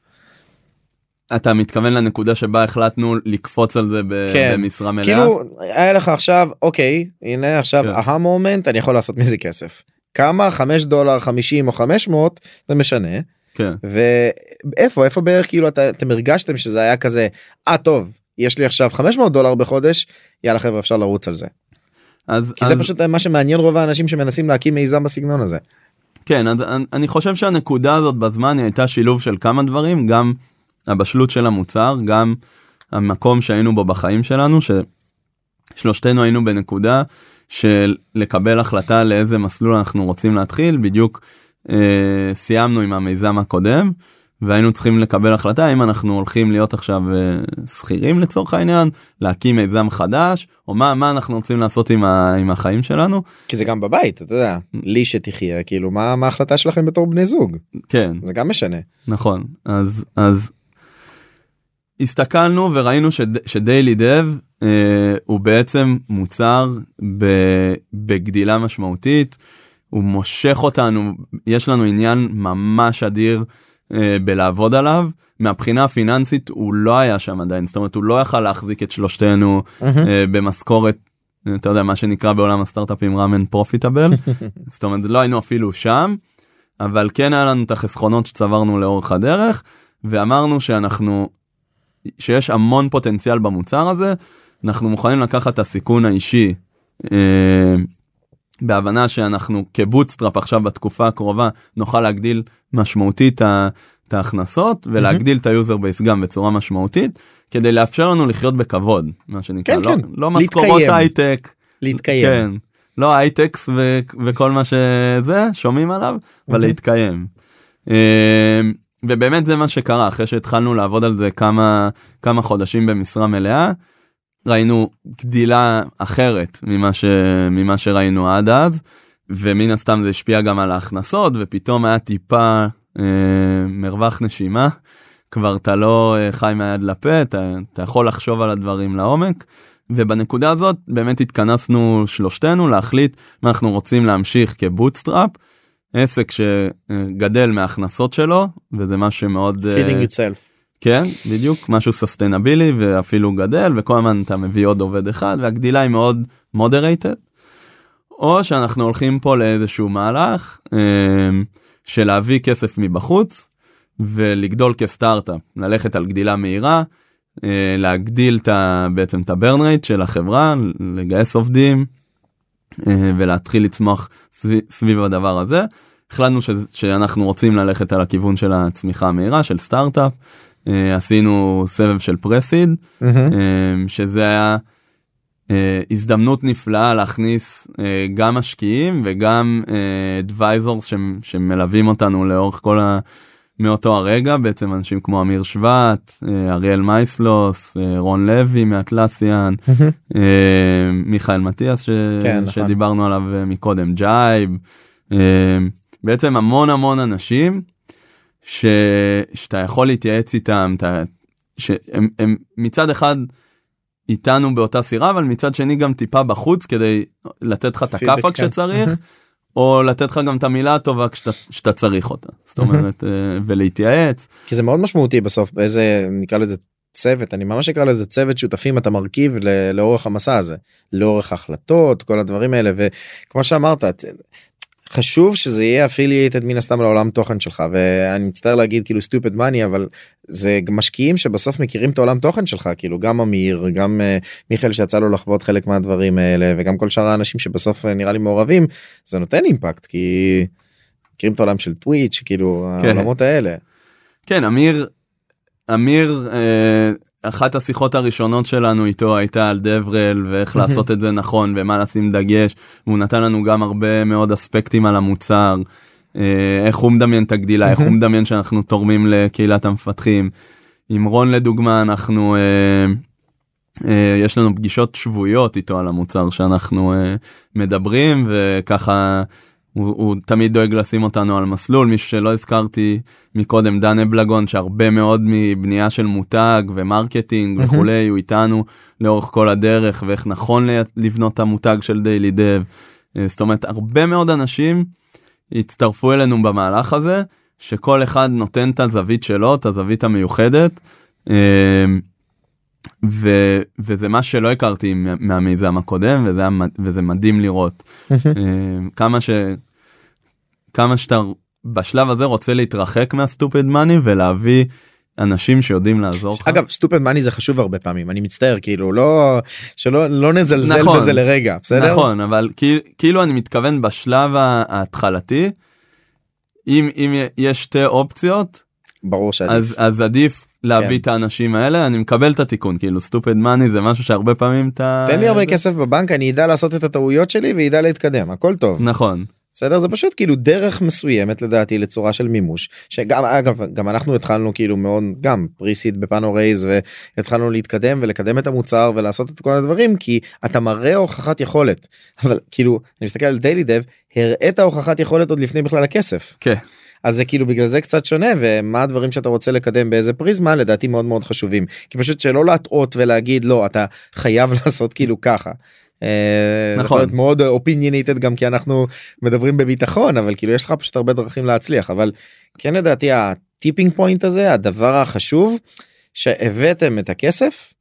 C: אתה מתכוון לנקודה שבה החלטנו לקפוץ על זה כן. במשרה מלאה?
A: כאילו היה לך עכשיו אוקיי הנה עכשיו כן. המומנט אני יכול לעשות מזה כסף. כמה 5 דולר 50 או 500 זה משנה.
C: כן.
A: ואיפה איפה בערך כאילו אתה, אתם הרגשתם שזה היה כזה אה טוב יש לי עכשיו 500 דולר בחודש יאללה חברה אפשר לרוץ על זה.
C: אז
A: כי אז... זה פשוט מה שמעניין רוב האנשים שמנסים להקים מיזם בסגנון הזה.
C: כן, אז אני- חושב שהנקודה הזאת בזמן היא הייתה שילוב של כמה דברים, גם הבשלות של המוצר, גם המקום שהיינו בו בחיים שלנו, ששלושתנו היינו בנקודה של לקבל החלטה לאיזה מסלול אנחנו רוצים להתחיל, בדיוק אה, סיימנו עם המיזם הקודם, והיינו צריכים לקבל החלטה אם אנחנו הולכים להיות עכשיו אה, שכירים לצורך העניין, להקים מיזם חדש, או מה, מה אנחנו רוצים לעשות עם, ה, עם החיים שלנו.
A: כי זה גם בבית אתה יודע לי שתחיה כאילו מה מה ההחלטה שלכם בתור בני זוג
C: כן,
A: זה גם משנה.
C: נכון אז אז הסתכלנו וראינו שד- שדיילי דב אה, הוא בעצם מוצר ב, בגדילה משמעותית הוא מושך אותנו יש לנו עניין ממש אדיר בלעבוד עליו מהבחינה הפיננסית הוא לא היה שם עדיין. זאת אומרת הוא לא יכל להחזיק את שלושתנו אה, במשכורת אתה יודע מה שנקרא בעולם הסטארט-אפים ramen profitable זאת אומרת לא היינו אפילו שם אבל כן היה לנו את החסכונות שצברנו לאורך הדרך ואמרנו שאנחנו שיש המון פוטנציאל במוצר הזה אנחנו מוכנים לקחת את הסיכון האישי אה, בהבנה שאנחנו כ bootstrap עכשיו בתקופה הקרובה נוכל להגדיל משמעותית את ההכנסות ולהגדיל את ה user base גם בצורה משמעותית כדי לאפשר לנו לחיות בכבוד מה שנקרא
A: כן,
C: לא,
A: כן.
C: לא משכורות. הייטק
A: להתקיים.
C: כן לא הייטקס ו- וכל מה שזה שומעים עליו אבל
A: אוקיי.
C: להתקיים. אה, ובאמת זה מה שקרה אחרי שהתחלנו לעבוד על זה כמה כמה חודשים במשרה מלאה. ראינו גדילה אחרת ממה ש... ממה שראינו עד אז ומן הסתם זה השפיע גם על ההכנסות ופתאום היה טיפה אה, מרווח נשימה כבר אתה לא אה, חי מהיד לפה אתה, אתה יכול לחשוב על הדברים לעומק ובנקודה הזאת באמת התכנסנו שלושתנו להחליט מה אנחנו רוצים להמשיך כ bootstrap עסק שגדל מההכנסות שלו וזה משהו שמאוד אה,
A: feeding itself.
C: כן בדיוק משהו sustainably ואפילו גדל וכל הזמן אתה מביא עוד עובד אחד והגדילה היא מאוד moderated. או שאנחנו הולכים פה לאיזשהו מהלך אה, של להביא כסף מבחוץ ולגדול כסטארט-אפ ללכת על גדילה מהירה אה, להגדיל את בעצם את הברן רייט של החברה לגייס עובדים אה, ולהתחיל לצמוח סביב, סביב הדבר הזה. החלטנו שאנחנו רוצים ללכת על הכיוון של הצמיחה המהירה של סטארט-אפ. אה, עשינו סבב של פרסיד. אה, שזה היה אה, הזדמנות נפלאה להכניס גם משקיעים וגם advisors שמלווים אותנו לאורך כל ה... מאותו הרגע בעצם אנשים כמו אמיר שבט, אריאל מייסלוס, רון לוי
A: מ
C: Atlassian, מיכאל מטיאס ש...
A: כן, נכון.
C: שדיברנו עליו אה, מקודם, ג'ייב, בעצם המון המון אנשים ש... שאתה יכול להתייעץ איתם, אתה... שהם הם מצד אחד איתנו באותה סירה אבל מצד שני גם טיפה בחוץ כדי לתת לך את הכאפה
A: כן.
C: כשצריך.
A: מהמם.
C: או לתת לך גם את המילה הטובה כשאתה, צריך אותה זאת אומרת אה, ולהתייעץ
A: כי זה מאוד משמעותי בסוף באיזה נקרא לזה צוות אני ממש אקרא לזה צוות שותפים אתה מרכיב לאורך המסע הזה לאורך ההחלטות כל הדברים האלה וכמו שאמרת חשוב שזה יהיה אפילייטד מן הסתם לעולם תוכן שלך ואני מצטער להגיד כאילו סטופד מאני אבל זה משקיעים שבסוף מכירים את העולם תוכן שלך כאילו גם אמיר גם uh, מיכאל שיצא לו לחוות חלק מהדברים האלה וגם כל שאר האנשים שבסוף uh, נראה לי מעורבים זה נותן אימפקט כי מכירים את העולם של טוויץ' כאילו
C: כן.
A: העולמות האלה.
C: כן אמיר אמיר אה, אחת השיחות הראשונות שלנו איתו הייתה על דברל ואיך לעשות את זה נכון ומה לשים דגש והוא נתן לנו גם הרבה מאוד אספקטים על המוצר. אה, איך הוא מדמיין את הגדילה איך הוא מדמיין שאנחנו תורמים לקהילת המפתחים. עם רון לדוגמה אנחנו אה, אה, יש לנו פגישות שבועיות איתו על המוצר שאנחנו אה, מדברים וככה הוא, הוא תמיד דואג לשים אותנו על מסלול מישהו שלא הזכרתי מקודם דן אבלגון שהרבה מאוד מבנייה של מותג ומרקטינג
A: מהמם.
C: וכולי הוא איתנו לאורך כל הדרך ואיך נכון לבנות את המותג של דיילי דב. אה, זאת אומרת הרבה מאוד אנשים הצטרפו אלינו במהלך הזה שכל אחד נותן את הזווית שלו את הזווית המיוחדת. ו, וזה מה שלא הכרתי מה- מהמיזם הקודם וזה, היה, וזה מדהים לראות אה, כמה ש... כמה שאתה בשלב הזה רוצה להתרחק מהסטופד מאני ולהביא אנשים שיודעים לעזור לך.
A: אגב סטופד מאני זה חשוב הרבה פעמים אני מצטער כאילו לא שלא לא נזלזל
C: נכון.
A: בזה לרגע בסדר
C: נכון אבל כאילו, כאילו אני מתכוון בשלב ההתחלתי אם אם יש שתי אופציות
A: ברור שעדיף.
C: אז אז עדיף להביא
A: כן.
C: את האנשים האלה אני מקבל את התיקון כאילו סטופד מאני זה משהו שהרבה פעמים אתה
A: תן לי הרבה כסף בבנק אני אדע לעשות את הטעויות שלי וידע להתקדם הכל טוב.
C: נכון.
A: בסדר? זה פשוט כאילו דרך מסוימת לדעתי לצורה של מימוש שגם אגב גם אנחנו התחלנו כאילו מאוד גם פריסיד בפאנו רייז והתחלנו להתקדם ולקדם את המוצר ולעשות את כל הדברים כי אתה מראה הוכחת יכולת. אבל כאילו אני מסתכל על דיילי דב הראית הוכחת יכולת עוד לפני בכלל הכסף.
C: כן
A: אז זה כאילו בגלל זה קצת שונה ומה הדברים שאתה רוצה לקדם באיזה פריזמה לדעתי מאוד מאוד חשובים כי פשוט שלא להטעות ולהגיד לא אתה חייב לעשות כאילו ככה. אה,
C: נכון.
A: מאוד אופיניאניטד גם כי אנחנו מדברים בביטחון אבל כאילו יש לך פשוט הרבה דרכים להצליח אבל כן לדעתי הטיפינג פוינט הזה הדבר החשוב שהבאתם את הכסף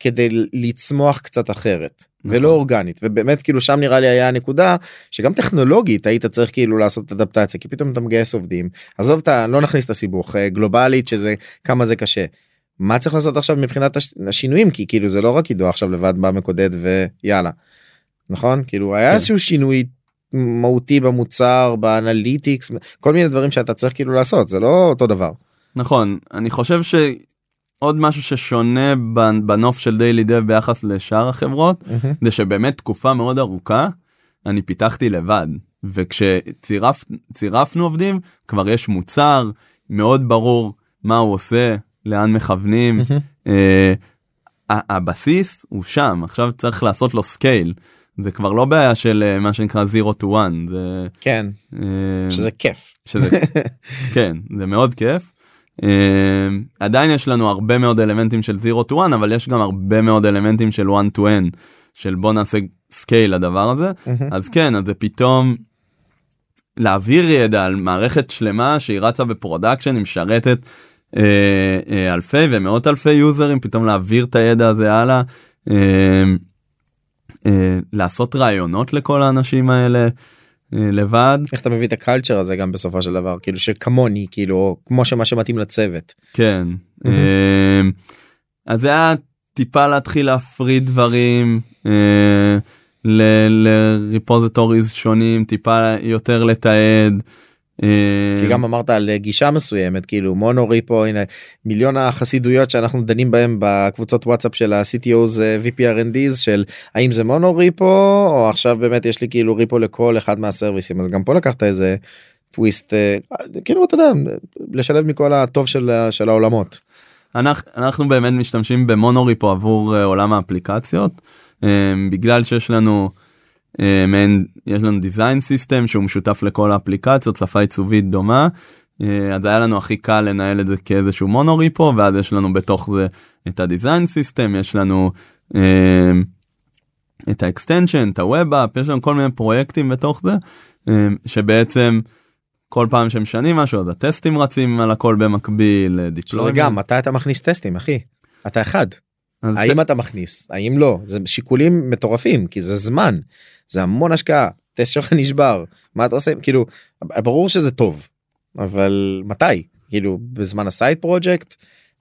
A: כדי לצמוח קצת אחרת. ולא אורגנית ובאמת כאילו שם נראה לי היה הנקודה שגם טכנולוגית היית צריך כאילו לעשות אדפטציה כי פתאום אתה מגייס עובדים עזוב את ה... לא נכניס את הסיבוך אה, גלובלית שזה כמה זה קשה. מה צריך לעשות עכשיו מבחינת הש... השינויים כי כאילו זה לא רק עידו עכשיו לבד בא מקודד ויאללה. נכון כאילו היה
C: כן.
A: איזשהו שינוי מהותי במוצר ב analytics כל מיני דברים שאתה צריך כאילו לעשות זה לא אותו דבר.
C: נכון אני חושב שעוד משהו ששונה בנ- בנוף של daily.dev ביחס לשאר החברות זה שבאמת תקופה מאוד ארוכה אני פיתחתי לבד. וכשצירפנו עובדים כבר יש מוצר מאוד ברור מה הוא עושה לאן מכוונים. אה, ה- הבסיס הוא שם עכשיו צריך לעשות לו scale זה כבר לא בעיה של אה, מה שנקרא 0 to 1 זה
A: כן.
C: אה,
A: שזה כיף.
C: שזה כן זה מאוד כיף. Uh, עדיין יש לנו הרבה מאוד אלמנטים של 0 to 1 אבל יש גם הרבה מאוד אלמנטים של 1 to n של בוא נעשה scale לדבר הזה אז כן אז זה פתאום להעביר ידע על מערכת שלמה שהיא רצה ב production היא משרתת uh, uh, אלפי ומאות אלפי יוזרים פתאום להעביר את הידע הזה הלאה. Uh, uh, לעשות רעיונות לכל האנשים האלה uh, לבד
A: איך אתה מביא את הקלצ'ר הזה גם בסופו של דבר כאילו שכמוני כאילו כמו שמה שמתאים לצוות.
C: כן. אמ, אז זה היה טיפה להתחיל להפריד דברים אה, לריפוזיטוריז שונים טיפה יותר לתעד. אה,
A: כי גם אמרת על גישה מסוימת כאילו מונו ריפו הנה מיליון החסידויות שאנחנו דנים בהם בקבוצות וואטסאפ של ה-CTO's אה, VP R&Ds של האם זה mono repo או עכשיו באמת יש לי כאילו repo לכל אחד מהסרוויסים אז גם פה לקחת איזה טוויסט אה, כאילו אתה יודע לשלב מכל הטוב של, של העולמות.
C: אנחנו, אנחנו באמת משתמשים ב monorepo עבור uh, עולם האפליקציות בגלל שיש לנו מעין יש לנו design system שהוא משותף לכל האפליקציות שפה עיצובית דומה. uh, אז היה לנו הכי קל לנהל את זה כאיזשהו monorepo ואז יש לנו בתוך זה את ה design system יש לנו um, את ה extension את ה app יש לנו כל מיני פרויקטים בתוך זה שבעצם. כל פעם שמשנים משהו אז הטסטים רצים על הכל במקביל
A: שזה
C: deployment.
A: גם מתי אתה מכניס טסטים אחי? אתה אחד. האם אתה מכניס? האם לא? זה שיקולים מטורפים כי זה זמן זה המון השקעה טסט שלך נשבר מה אתה עושה? כאילו ברור שזה טוב אבל מתי? כאילו בזמן ה side פרויקט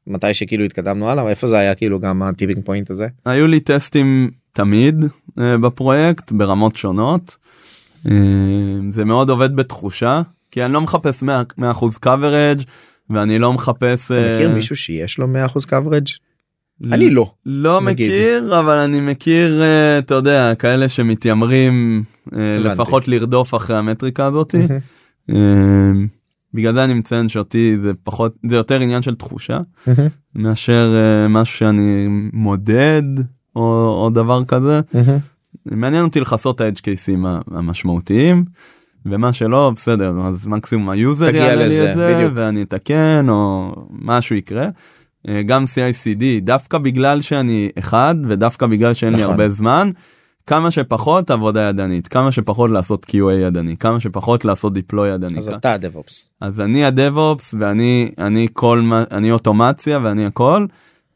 A: מתי שכאילו התקדמנו הלאה איפה זה היה כאילו גם ה tipping point הזה?
C: היו לי טסטים תמיד uh, בפרויקט ברמות שונות. Uh, זה מאוד עובד בתחושה כי אני לא מחפש 100 אחוז coverage ואני לא מחפש
A: אתה מכיר
C: אה,
A: מישהו שיש לו 100% coverage אני לא
C: לא
A: נגיד.
C: מכיר אבל אני מכיר uh, אתה יודע כאלה שמתיימרים
A: הבנתי.
C: לפחות לרדוף אחרי המטריקה הזאתי. אה, בגלל זה אני מציין שאותי זה פחות זה יותר עניין של תחושה. מאשר משהו שאני מודד או, או דבר כזה. מעניין אותי לכסות את ה-edge cases ה- המשמעותיים ומה שלא בסדר אז מקסימום ה
A: user
C: יעלה לי את זה
A: בדיוק.
C: ואני אתקן או משהו יקרה. אה, גם CICD דווקא בגלל שאני אחד ודווקא בגלל שאין לי
A: נכון.
C: הרבה זמן כמה שפחות עבודה ידנית כמה שפחות לעשות QA ידני כמה שפחות לעשות deploy ידני.
A: אז אתה הדב-אופס
C: אז אני הדב-אופס ואני אני כל מה אני אוטומציה ואני הכל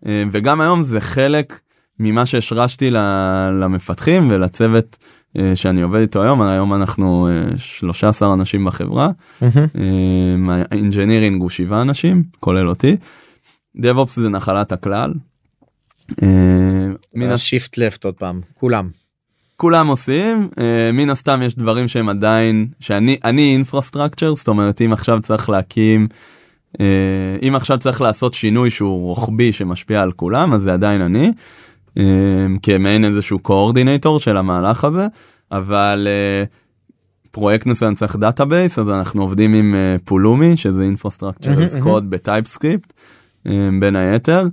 C: אה, וגם היום זה חלק ממה שהשרשתי למפתחים ולצוות אה, שאני עובד איתו היום היום אנחנו אה, 13 אנשים בחברה ה engineering הוא 7 אנשים כולל אותי. DevOps זה נחלת הכלל. אה, מן הש...
A: shift left עוד פעם כולם
C: כולם עושים, אה, מן הסתם יש דברים שהם עדיין, שאני אני infrastructure, זאת אומרת אם עכשיו צריך להקים, אה, אם עכשיו צריך לעשות שינוי שהוא רוחבי שמשפיע על כולם, אז זה עדיין אני, כמעין איזשהו coordinator של המהלך הזה, אבל פרויקט מסוים צריך database, אז אנחנו עובדים עם Pulumi, שזה
A: infrastructure
C: as code ב TypeScript, בין היתר,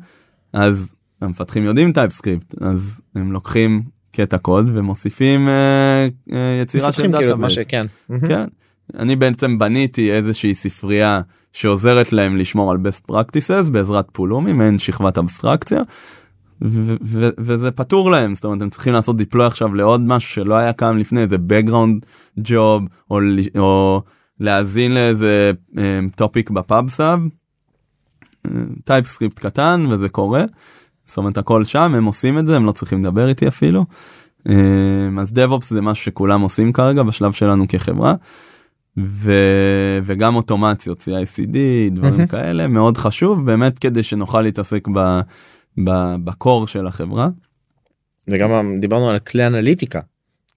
C: אז המפתחים יודעים TypeScript, אז הם לוקחים קטע קוד ומוסיפים אה, אה, יצירה של
A: כאילו
C: database.
A: שכן.
C: כן. אני בעצם בניתי איזושהי ספרייה שעוזרת להם לשמור על best practices בעזרת Pulumi, מעין שכבת אבסטרקציה. ו- ו- וזה פתור להם זאת אומרת הם צריכים לעשות deploy עכשיו לעוד משהו שלא היה קיים לפני איזה background job או, או להאזין לאיזה topic ב Pub/Sub. TypeScript קטן וזה קורה. זאת אומרת הכל שם הם עושים את זה הם לא צריכים לדבר איתי אפילו. אה, אז DevOps זה משהו שכולם עושים כרגע בשלב שלנו כחברה. ו... וגם אוטומציות CI/CD דברים
A: מהמם.
C: כאלה מאוד חשוב באמת כדי שנוכל להתעסק ב... ב... ב core של החברה.
A: וגם דיברנו על כלי אנליטיקה.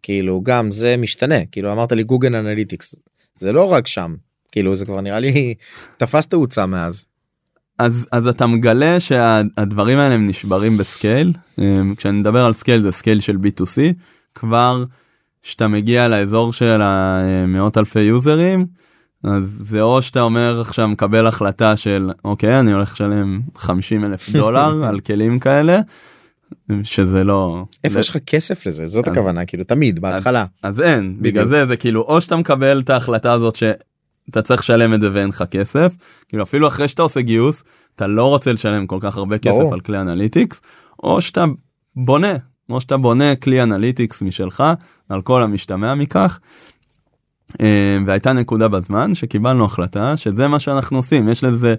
A: כאילו גם זה משתנה כאילו אמרת לי Google Analytics זה לא רק שם כאילו זה כבר נראה לי תפס תאוצה מאז.
C: אז אז אתה מגלה שהדברים האלה הם נשברים ב scale אמ, כשאני מדבר על scale זה scale של B2C כבר שאתה מגיע לאזור של המאות אלפי יוזרים אז זה או שאתה אומר עכשיו מקבל החלטה של אוקיי אני הולך לשלם 50 אלף דולר על כלים כאלה שזה לא
A: איפה יש לך כסף לזה זאת
C: אז-
A: הכוונה כאילו תמיד בהתחלה.
C: אז אין בגלל. זה זה כאילו או שאתה מקבל את ההחלטה הזאת שאתה צריך לשלם את זה ואין לך כסף כאילו אפילו אחרי שאתה עושה גיוס אתה לא רוצה לשלם כל כך הרבה כסף
A: ברור.
C: על כלי אנליטיקס או שאתה בונה או שאתה בונה כלי אנליטיקס משלך על כל המשתמע מכך. אה, והייתה נקודה בזמן שקיבלנו החלטה שזה מה שאנחנו עושים יש לזה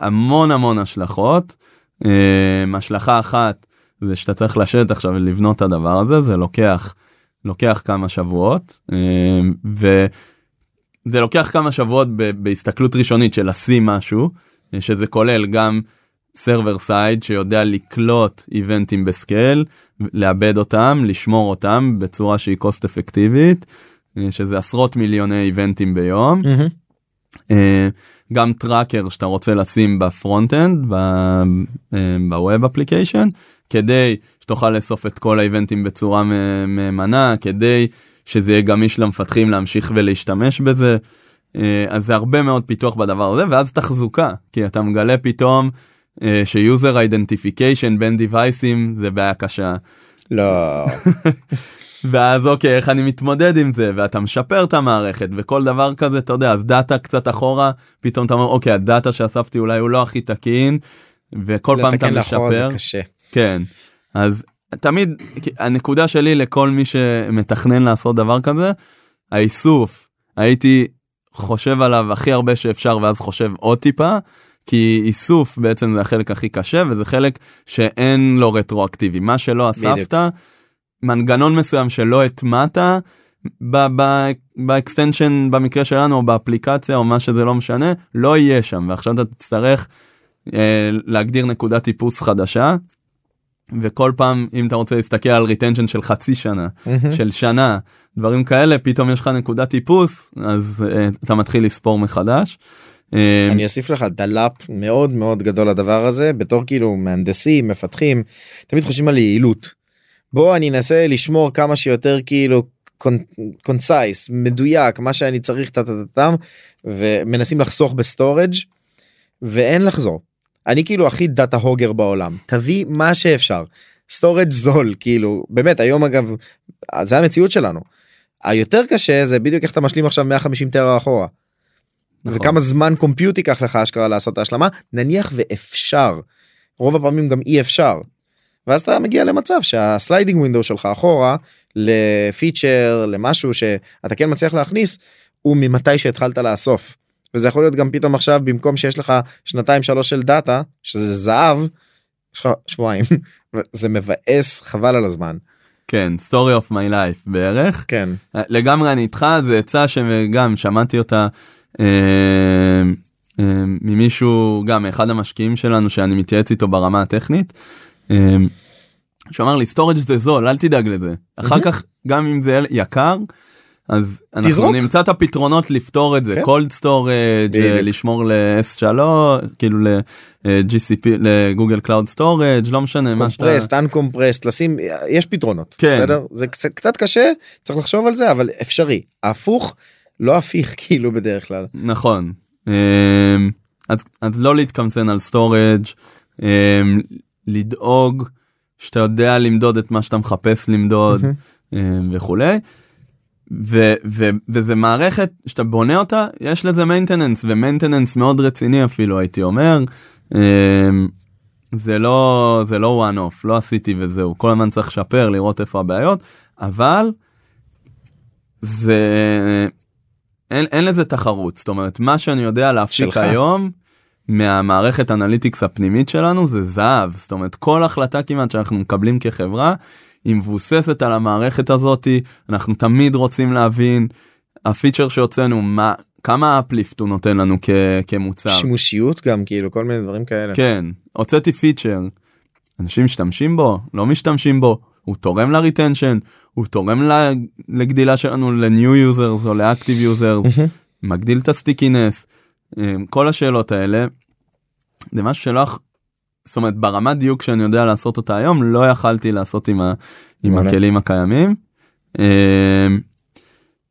C: המון המון השלכות. אה, השלכה אחת זה שאתה צריך לשבת עכשיו ולבנות את הדבר הזה זה לוקח לוקח כמה שבועות אה, וזה לוקח כמה שבועות ב- בהסתכלות ראשונית של לשים משהו אה, שזה כולל גם server side שיודע לקלוט איבנטים ב scale לעבד אותם לשמור אותם בצורה שהיא cost אפקטיבית אה, שזה עשרות מיליוני איבנטים ביום. אה, גם tracker שאתה רוצה לשים ב front end ב web application כדי שתוכל לאסוף את כל האיבנטים בצורה מהימנה כדי שזה יהיה גמיש למפתחים להמשיך ולהשתמש בזה. אה, אז זה הרבה מאוד פיתוח בדבר הזה ואז תחזוקה כי אתה מגלה פתאום אה, ש user identification בין דיווייסים זה בעיה קשה.
A: לא
C: ואז אוקיי איך אני מתמודד עם זה ואתה משפר את המערכת וכל דבר כזה אתה יודע אז דאטה קצת אחורה פתאום אתה אומר אוקיי הדאטה שאספתי אולי הוא לא הכי תקין וכל פעם אתה משפר
A: זה קשה.
C: כן אז תמיד הנקודה שלי לכל מי שמתכנן לעשות דבר כזה האיסוף. הייתי חושב עליו הכי הרבה שאפשר ואז חושב עוד טיפה כי איסוף בעצם זה החלק הכי קשה וזה חלק שאין לו רטרואקטיבי. מה שלא
A: בדיוק.
C: אספת מנגנון מסוים שלא הטמעת ב extension במקרה שלנו או באפליקציה או מה שזה לא משנה לא יהיה שם. ועכשיו אתה תצטרך אה, להגדיר נקודת ייחוס חדשה וכל פעם אם אתה רוצה להסתכל על retention של חצי שנה
A: מהמם.
C: של שנה דברים כאלה פתאום יש לך נקודת ייחוס אז אה, אתה מתחיל לספור מחדש. אה,
A: אני אוסיף לך double up מאוד מאוד גדול לדבר הזה בתור כאילו מהנדסים מפתחים תמיד חושבים על יעילות. בוא אני אנסה לשמור כמה שיותר כאילו concise מדויק מה שאני צריך טה-טה-טם ומנסים לחסוך ב storage ואין לחזור. אני כאילו הכי data hoarder בעולם תביא מה שאפשר storage זול כאילו באמת היום אגב זה המציאות שלנו. היותר קשה זה בדיוק איך אתה משלים עכשיו 150 טרה אחורה.
C: נכון.
A: וכמה זמן compute ייקח לך אשכרה לעשות את ההשלמה נניח ואפשר רוב הפעמים גם אי אפשר. ואז אתה מגיע למצב שה sliding window שלך אחורה לפיצ'ר למשהו שאתה כן מצליח להכניס הוא ממתי שהתחלת לאסוף. וזה יכול להיות גם פתאום עכשיו במקום שיש לך שנתיים שלוש של דאטה שזה זהב יש לך שבועיים זה מבאס חבל על הזמן
C: כן story of my life בערך
A: כן
C: לגמרי אני איתך זה עצה שגם שמעתי אותה אה, אה, ממישהו גם אחד המשקיעים שלנו שאני מתייעץ איתו ברמה הטכנית. אה, שאמר לי storage זה זול אל תדאג לזה אחר. כך גם אם זה יקר. אז אנחנו
A: תזרוק.
C: נמצא את הפתרונות לפתור את זה,
A: כן.
C: cold storage. אה, לשמור ל-S3, כאילו ל-GCP, ל Google Cloud Storage, לא משנה מה שאתה...
A: compressed, uncompressed, לשים, יש פתרונות.
C: כן.
A: בסדר? זה קצת, קצת קשה, צריך לחשוב על זה, אבל אפשרי. ההפוך, לא הפיך כאילו בדרך כלל.
C: נכון. אמ, אז, אז לא להתקמצן על storage, לדאוג שאתה יודע למדוד את מה שאתה מחפש למדוד. אמ, וכולי. ו, ו, וזה מערכת שאתה בונה אותה יש לזה maintenance ו maintenance מאוד רציני אפילו הייתי אומר. אמ, זה לא זה לא one off לא עשיתי וזהו כל הזמן צריך לשפר לראות איפה הבעיות אבל זה אין, אין לזה תחרות זאת אומרת מה שאני יודע להפיק. היום מהמערכת אנליטיקס הפנימית שלנו זה זהב זאת אומרת כל החלטה כמעט שאנחנו מקבלים כחברה היא מבוססת על המערכת הזאתי אנחנו תמיד רוצים להבין הפיצ'ר שהוצאנו מה כמה uplift הוא נותן לנו כ, כמוצר.
A: שימושיות גם, כאילו, כל מיני דברים כאלה.
C: כן, הוצאתי פיצ'ר, אנשים משתמשים בו, לא משתמשים בו, הוא תורם ל retention, הוא תורם לגדילה שלנו ל-new users או ל-active users,
A: מהמם.
C: מגדיל את ה stickiness, אמ, כל השאלות האלה, זה משהו שלא, זאת אומרת ברמת דיוק שאני יודע לעשות אותה היום, לא יכלתי לעשות עם, ה- עם. הכלים הקיימים. אמ,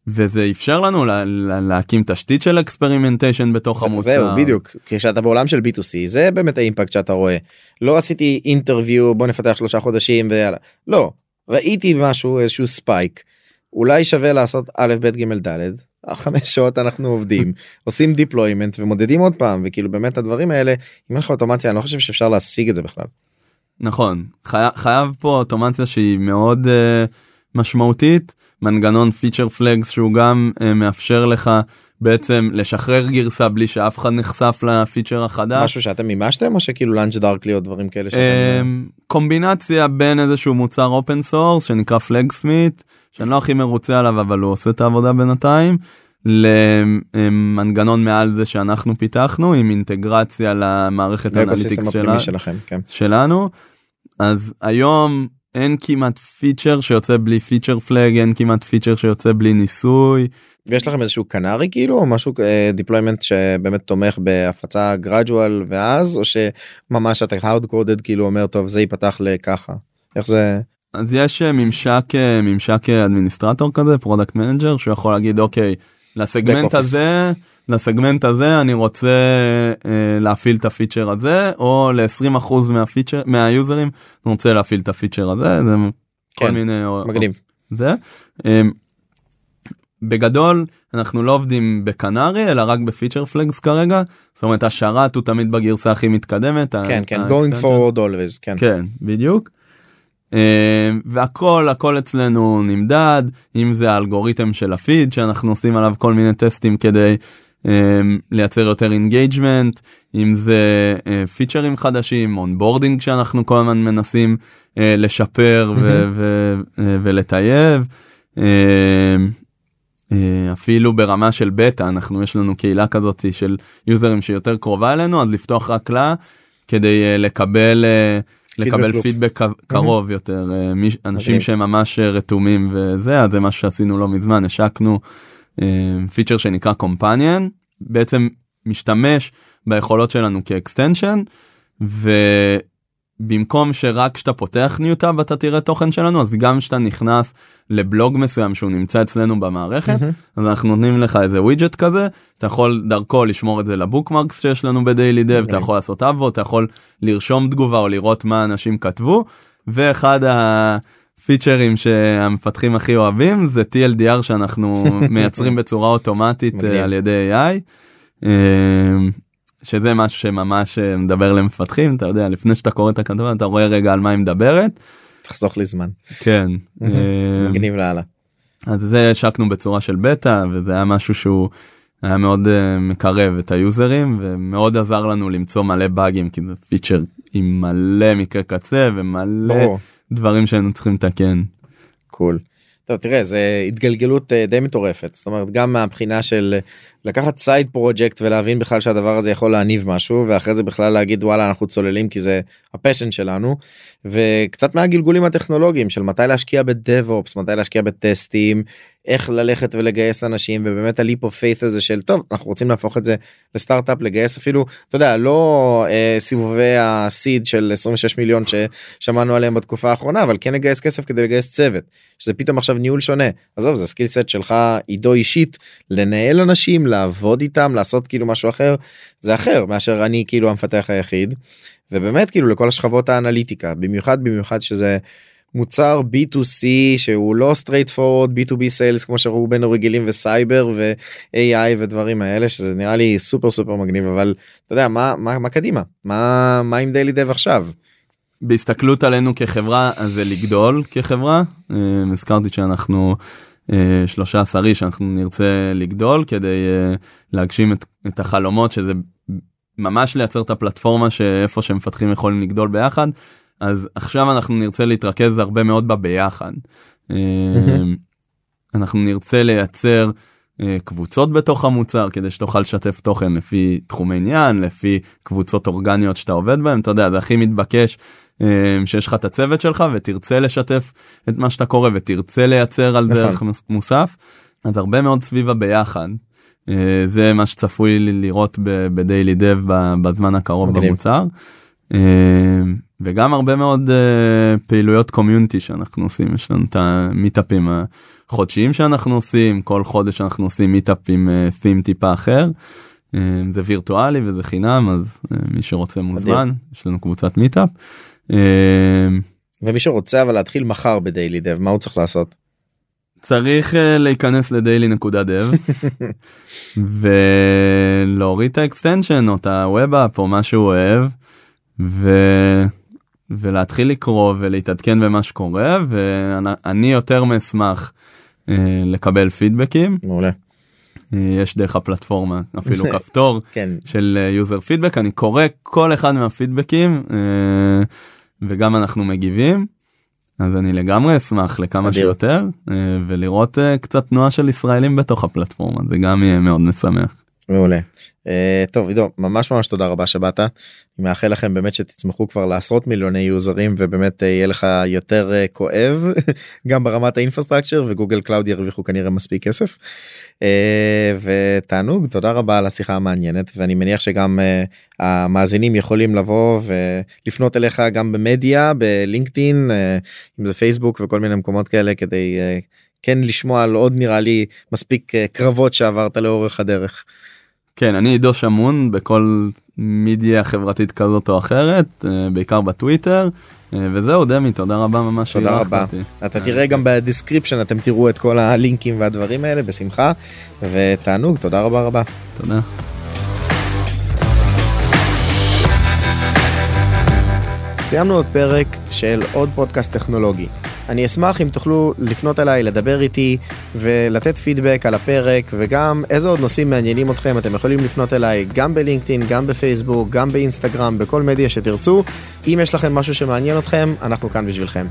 C: וזה אפשר לנו לה, לה, להקים תשתית של experimentation בתוך המוצר.
A: זהו, בדיוק. כשאתה בעולם של B2C, זה באמת ה impact שאתה רואה. לא עשיתי interview, בוא נפתח שלושה חודשים ויאללה. לא, ראיתי משהו, איזשהו spike. אולי שווה לעשות א', ב', ג', ד', חמש שעות אנחנו עובדים, עושים deployment ומודדים עוד פעם, וכאילו באמת הדברים האלה, אם אין לך אוטומציה, אני לא חושב שאפשר להשיג את זה בכלל.
C: נכון, חי... חייב פה אוטומציה שהיא מאוד uh, משמעותית, מנגנון feature flags שהוא גם uh, מאפשר לך בעצם לשחרר גרסה בלי שאף אחד נחשף לפיצ'ר החדש.
A: משהו שאתם מימשתם, או שכאילו LaunchDarkly או דברים כאלה שאתם...
C: אמ, קומבינציה בין איזשהו מוצר open source שנקרא Flagsmith שאני לא הכי מרוצה עליו אבל הוא עושה את העבודה בינתיים למנגנון מעל זה שאנחנו פיתחנו עם אינטגרציה למערכת ה
A: analytics
C: שלה,
A: שלכם, כן.
C: שלנו אז היום אין כמעט פיצ'ר שיוצא בלי feature flag אין כמעט פיצ'ר שיוצא בלי ניסוי.
A: ויש לכם איזשהו canary כאילו או משהו deployment שבאמת תומך בהפצה gradual ואז או שממש אתה hard coded כאילו אומר טוב זה ייפתח לככה איך זה?
C: אז יש אה, ממשק אה, ממשק אה, administrator כזה product manager שהוא יכול להגיד אוקיי לסגמנט
A: office.
C: לסגמנט הזה אני רוצה אה, להפעיל את הפיצ'ר הזה או ל-20% מהפיצ'ר מהיוזרים אני רוצה להפעיל את הפיצ'ר הזה זה כל
A: כן,
C: מיני או-
A: מגניב
C: זה. אמ, בגדול אנחנו לא עובדים בקנרי אלא רק בפיצ'ר פלגס כרגע זאת אומרת השרת הוא תמיד בגרסה הכי מתקדמת.
A: כן כן
C: ה-
A: going forward always כן
C: כן בדיוק. אמ, והכל הכל אצלנו נמדד אם זה האלגוריתם של הפיד שאנחנו עושים עליו כל מיני טסטים כדי לייצר יותר engagement אם זה אה, פיצ'רים חדשים onboarding שאנחנו כל הזמן מנסים אה, לשפר אה, ולטייב. אה, אפילו ברמה של בטא אנחנו יש לנו קהילה כזאת של יוזרים שיותר קרובה אלינו אז לפתוח רק לה כדי אה, לקבל אה, לקבל. פידבק קרוב יותר אה, אנשים. שהם ממש אה, רתומים וזה אז זה מה שעשינו לא מזמן השקנו אה, פיצ'ר שנקרא companion בעצם משתמש ביכולות שלנו כ extension ובמקום שרק כשאתה פותח new tab אתה תראה תוכן שלנו אז גם כשאתה נכנס לבלוג מסוים שהוא נמצא אצלנו במערכת
A: מהמם.
C: אז אנחנו נותנים לך איזה widget כזה אתה יכול דרכו לשמור את זה ל bookmarks שיש לנו ב daily.dev אתה
A: מגניב.
C: יכול לעשות upvote אתה יכול לרשום תגובה או לראות מה אנשים כתבו ואחד הפיצ'רים שהמפתחים הכי אוהבים זה TLDR שאנחנו מייצרים בצורה אוטומטית. אה, על ידי AI. אה, שזה משהו שממש אה, מדבר למפתחים. אתה יודע לפני שאתה קורא את הכתבה אתה רואה רגע על מה היא מדברת.
A: תחסוך לי זמן.
C: כן
A: מגניב לאללה.
C: אז זה השקנו בצורה של בטא וזה היה משהו שהוא היה מאוד מקרב את היוזרים ומאוד עזר לנו למצוא מלא באגים כי זה פיצ'ר עם מלא מקרה קצה ומלא
A: ברור
C: דברים שהיינו צריכים לתקן.
A: cool. טוב תראה זה התגלגלות אה, די מטורפת זאת אומרת גם מהבחינה של לקחת side project ולהבין בכלל שהדבר הזה יכול להניב משהו ואחרי זה בכלל להגיד וואלה אנחנו צוללים כי זה ה passion שלנו וקצת מהגלגולים הטכנולוגיים של מתי להשקיע ב DevOps מתי להשקיע בטסטים איך ללכת ולגייס אנשים ובאמת ה leap of faith הזה של טוב אנחנו רוצים להפוך את זה לסטארט-אפ לגייס אפילו אתה יודע לא אה, סיבובי ה seed של 26 מיליון ששמענו עליהם בתקופה האחרונה אבל כן לגייס כסף כדי לגייס צוות שזה פתאום עכשיו ניהול שונה עזוב זה skill set שלך עידו אישית לנהל אנשים לעבוד איתם לעשות כאילו משהו אחר זה אחר מאשר אני כאילו המפתח היחיד. ובאמת כאילו לכל השכבות האנליטיקה במיוחד במיוחד שזה מוצר b2c שהוא לא straight forward b2b sales כמו שרובנו רגילים וסייבר ו-AI ודברים האלה שזה נראה לי סופר סופר מגניב אבל אתה יודע מה מה, מה קדימה מה מה עם דיילי דב עכשיו.
C: בהסתכלות עלינו כחברה אז זה לגדול כחברה אה, הזכרתי שאנחנו אה, שלושה עשרי שאנחנו נרצה לגדול כדי אה, להגשים את, את החלומות שזה ממש לייצר את הפלטפורמה שאיפה שמפתחים יכולים לגדול ביחד אז עכשיו אנחנו נרצה להתרכז הרבה מאוד בביחד. אנחנו נרצה לייצר קבוצות בתוך המוצר כדי שתוכל לשתף תוכן לפי תחומי עניין לפי קבוצות אורגניות שאתה עובד בהם אתה יודע זה הכי מתבקש שיש לך את הצוות שלך ותרצה לשתף את מה שאתה קורא ותרצה לייצר על דרך מוסף אז הרבה מאוד סביב הביחד. זה מה שצפוי לראות בדיילי דב בזמן הקרוב במוצר. וגם הרבה מאוד פעילויות קומיונטי שאנחנו עושים יש לנו את המיטאפים החודשיים שאנחנו עושים כל חודש אנחנו עושים meetup עם theme טיפה אחר. זה וירטואלי וזה חינם אז מי שרוצה מוזמן יש לנו קבוצת meetup.
A: ומי שרוצה אבל להתחיל מחר ב daily.dev מה הוא צריך לעשות.
C: צריך uh, להיכנס ל daily נקודה dev ולהוריד את ה extension או את ה web app או מה שהוא אוהב ו... ולהתחיל לקרוא ולהתעדכן במה שקורה ואני יותר מאשמח uh, לקבל פידבקים.
A: מעולה.
C: Uh, יש דרך הפלטפורמה אפילו כפתור
A: כן.
C: של יוזר פידבק אני קורא כל אחד מהפידבקים uh, וגם אנחנו מגיבים. אז אני לגמרי אשמח לכמה. שיותר אה, ולראות אה, קצת תנועה של ישראלים בתוך הפלטפורמה זה גם יהיה מאוד משמח.
A: מעולה. Uh, טוב עידו ממש ממש תודה רבה שבאת. אני מאחל לכם באמת שתצמחו כבר לעשרות מיליוני יוזרים ובאמת uh, יהיה לך יותר uh, כואב גם ברמת ה infrastructure ו Google Cloud ירוויחו כנראה מספיק כסף. Uh, ותענוג תודה רבה על השיחה המעניינת ואני מניח שגם uh, המאזינים יכולים לבוא ולפנות אליך גם במדיה בלינקדאין uh, אם זה פייסבוק וכל מיני מקומות כאלה כדי uh, כן לשמוע על עוד נראה לי מספיק קרבות שעברת לאורך הדרך.
C: כן אני עידו שמון בכל מידיה חברתית כזאת או אחרת אה, בעיקר בטוויטר אה, וזהו דמי תודה רבה ממש שאירחת. אותי.
A: אתה תראה גם ב description אתם תראו את כל הלינקים והדברים האלה בשמחה ותענוג תודה רבה רבה.
C: תודה.
A: סיימנו עוד פרק של עוד פודקאסט טכנולוגי. אני אשמח אם תוכלו לפנות אליי, לדבר איתי ולתת פידבק על הפרק וגם איזה עוד נושאים מעניינים אתכם אתם יכולים לפנות אליי גם בלינקדאין, גם בפייסבוק, גם באינסטגרם, בכל מדיה שתרצו. אם יש לכם משהו שמעניין אתכם, אנחנו כאן בשבילכם.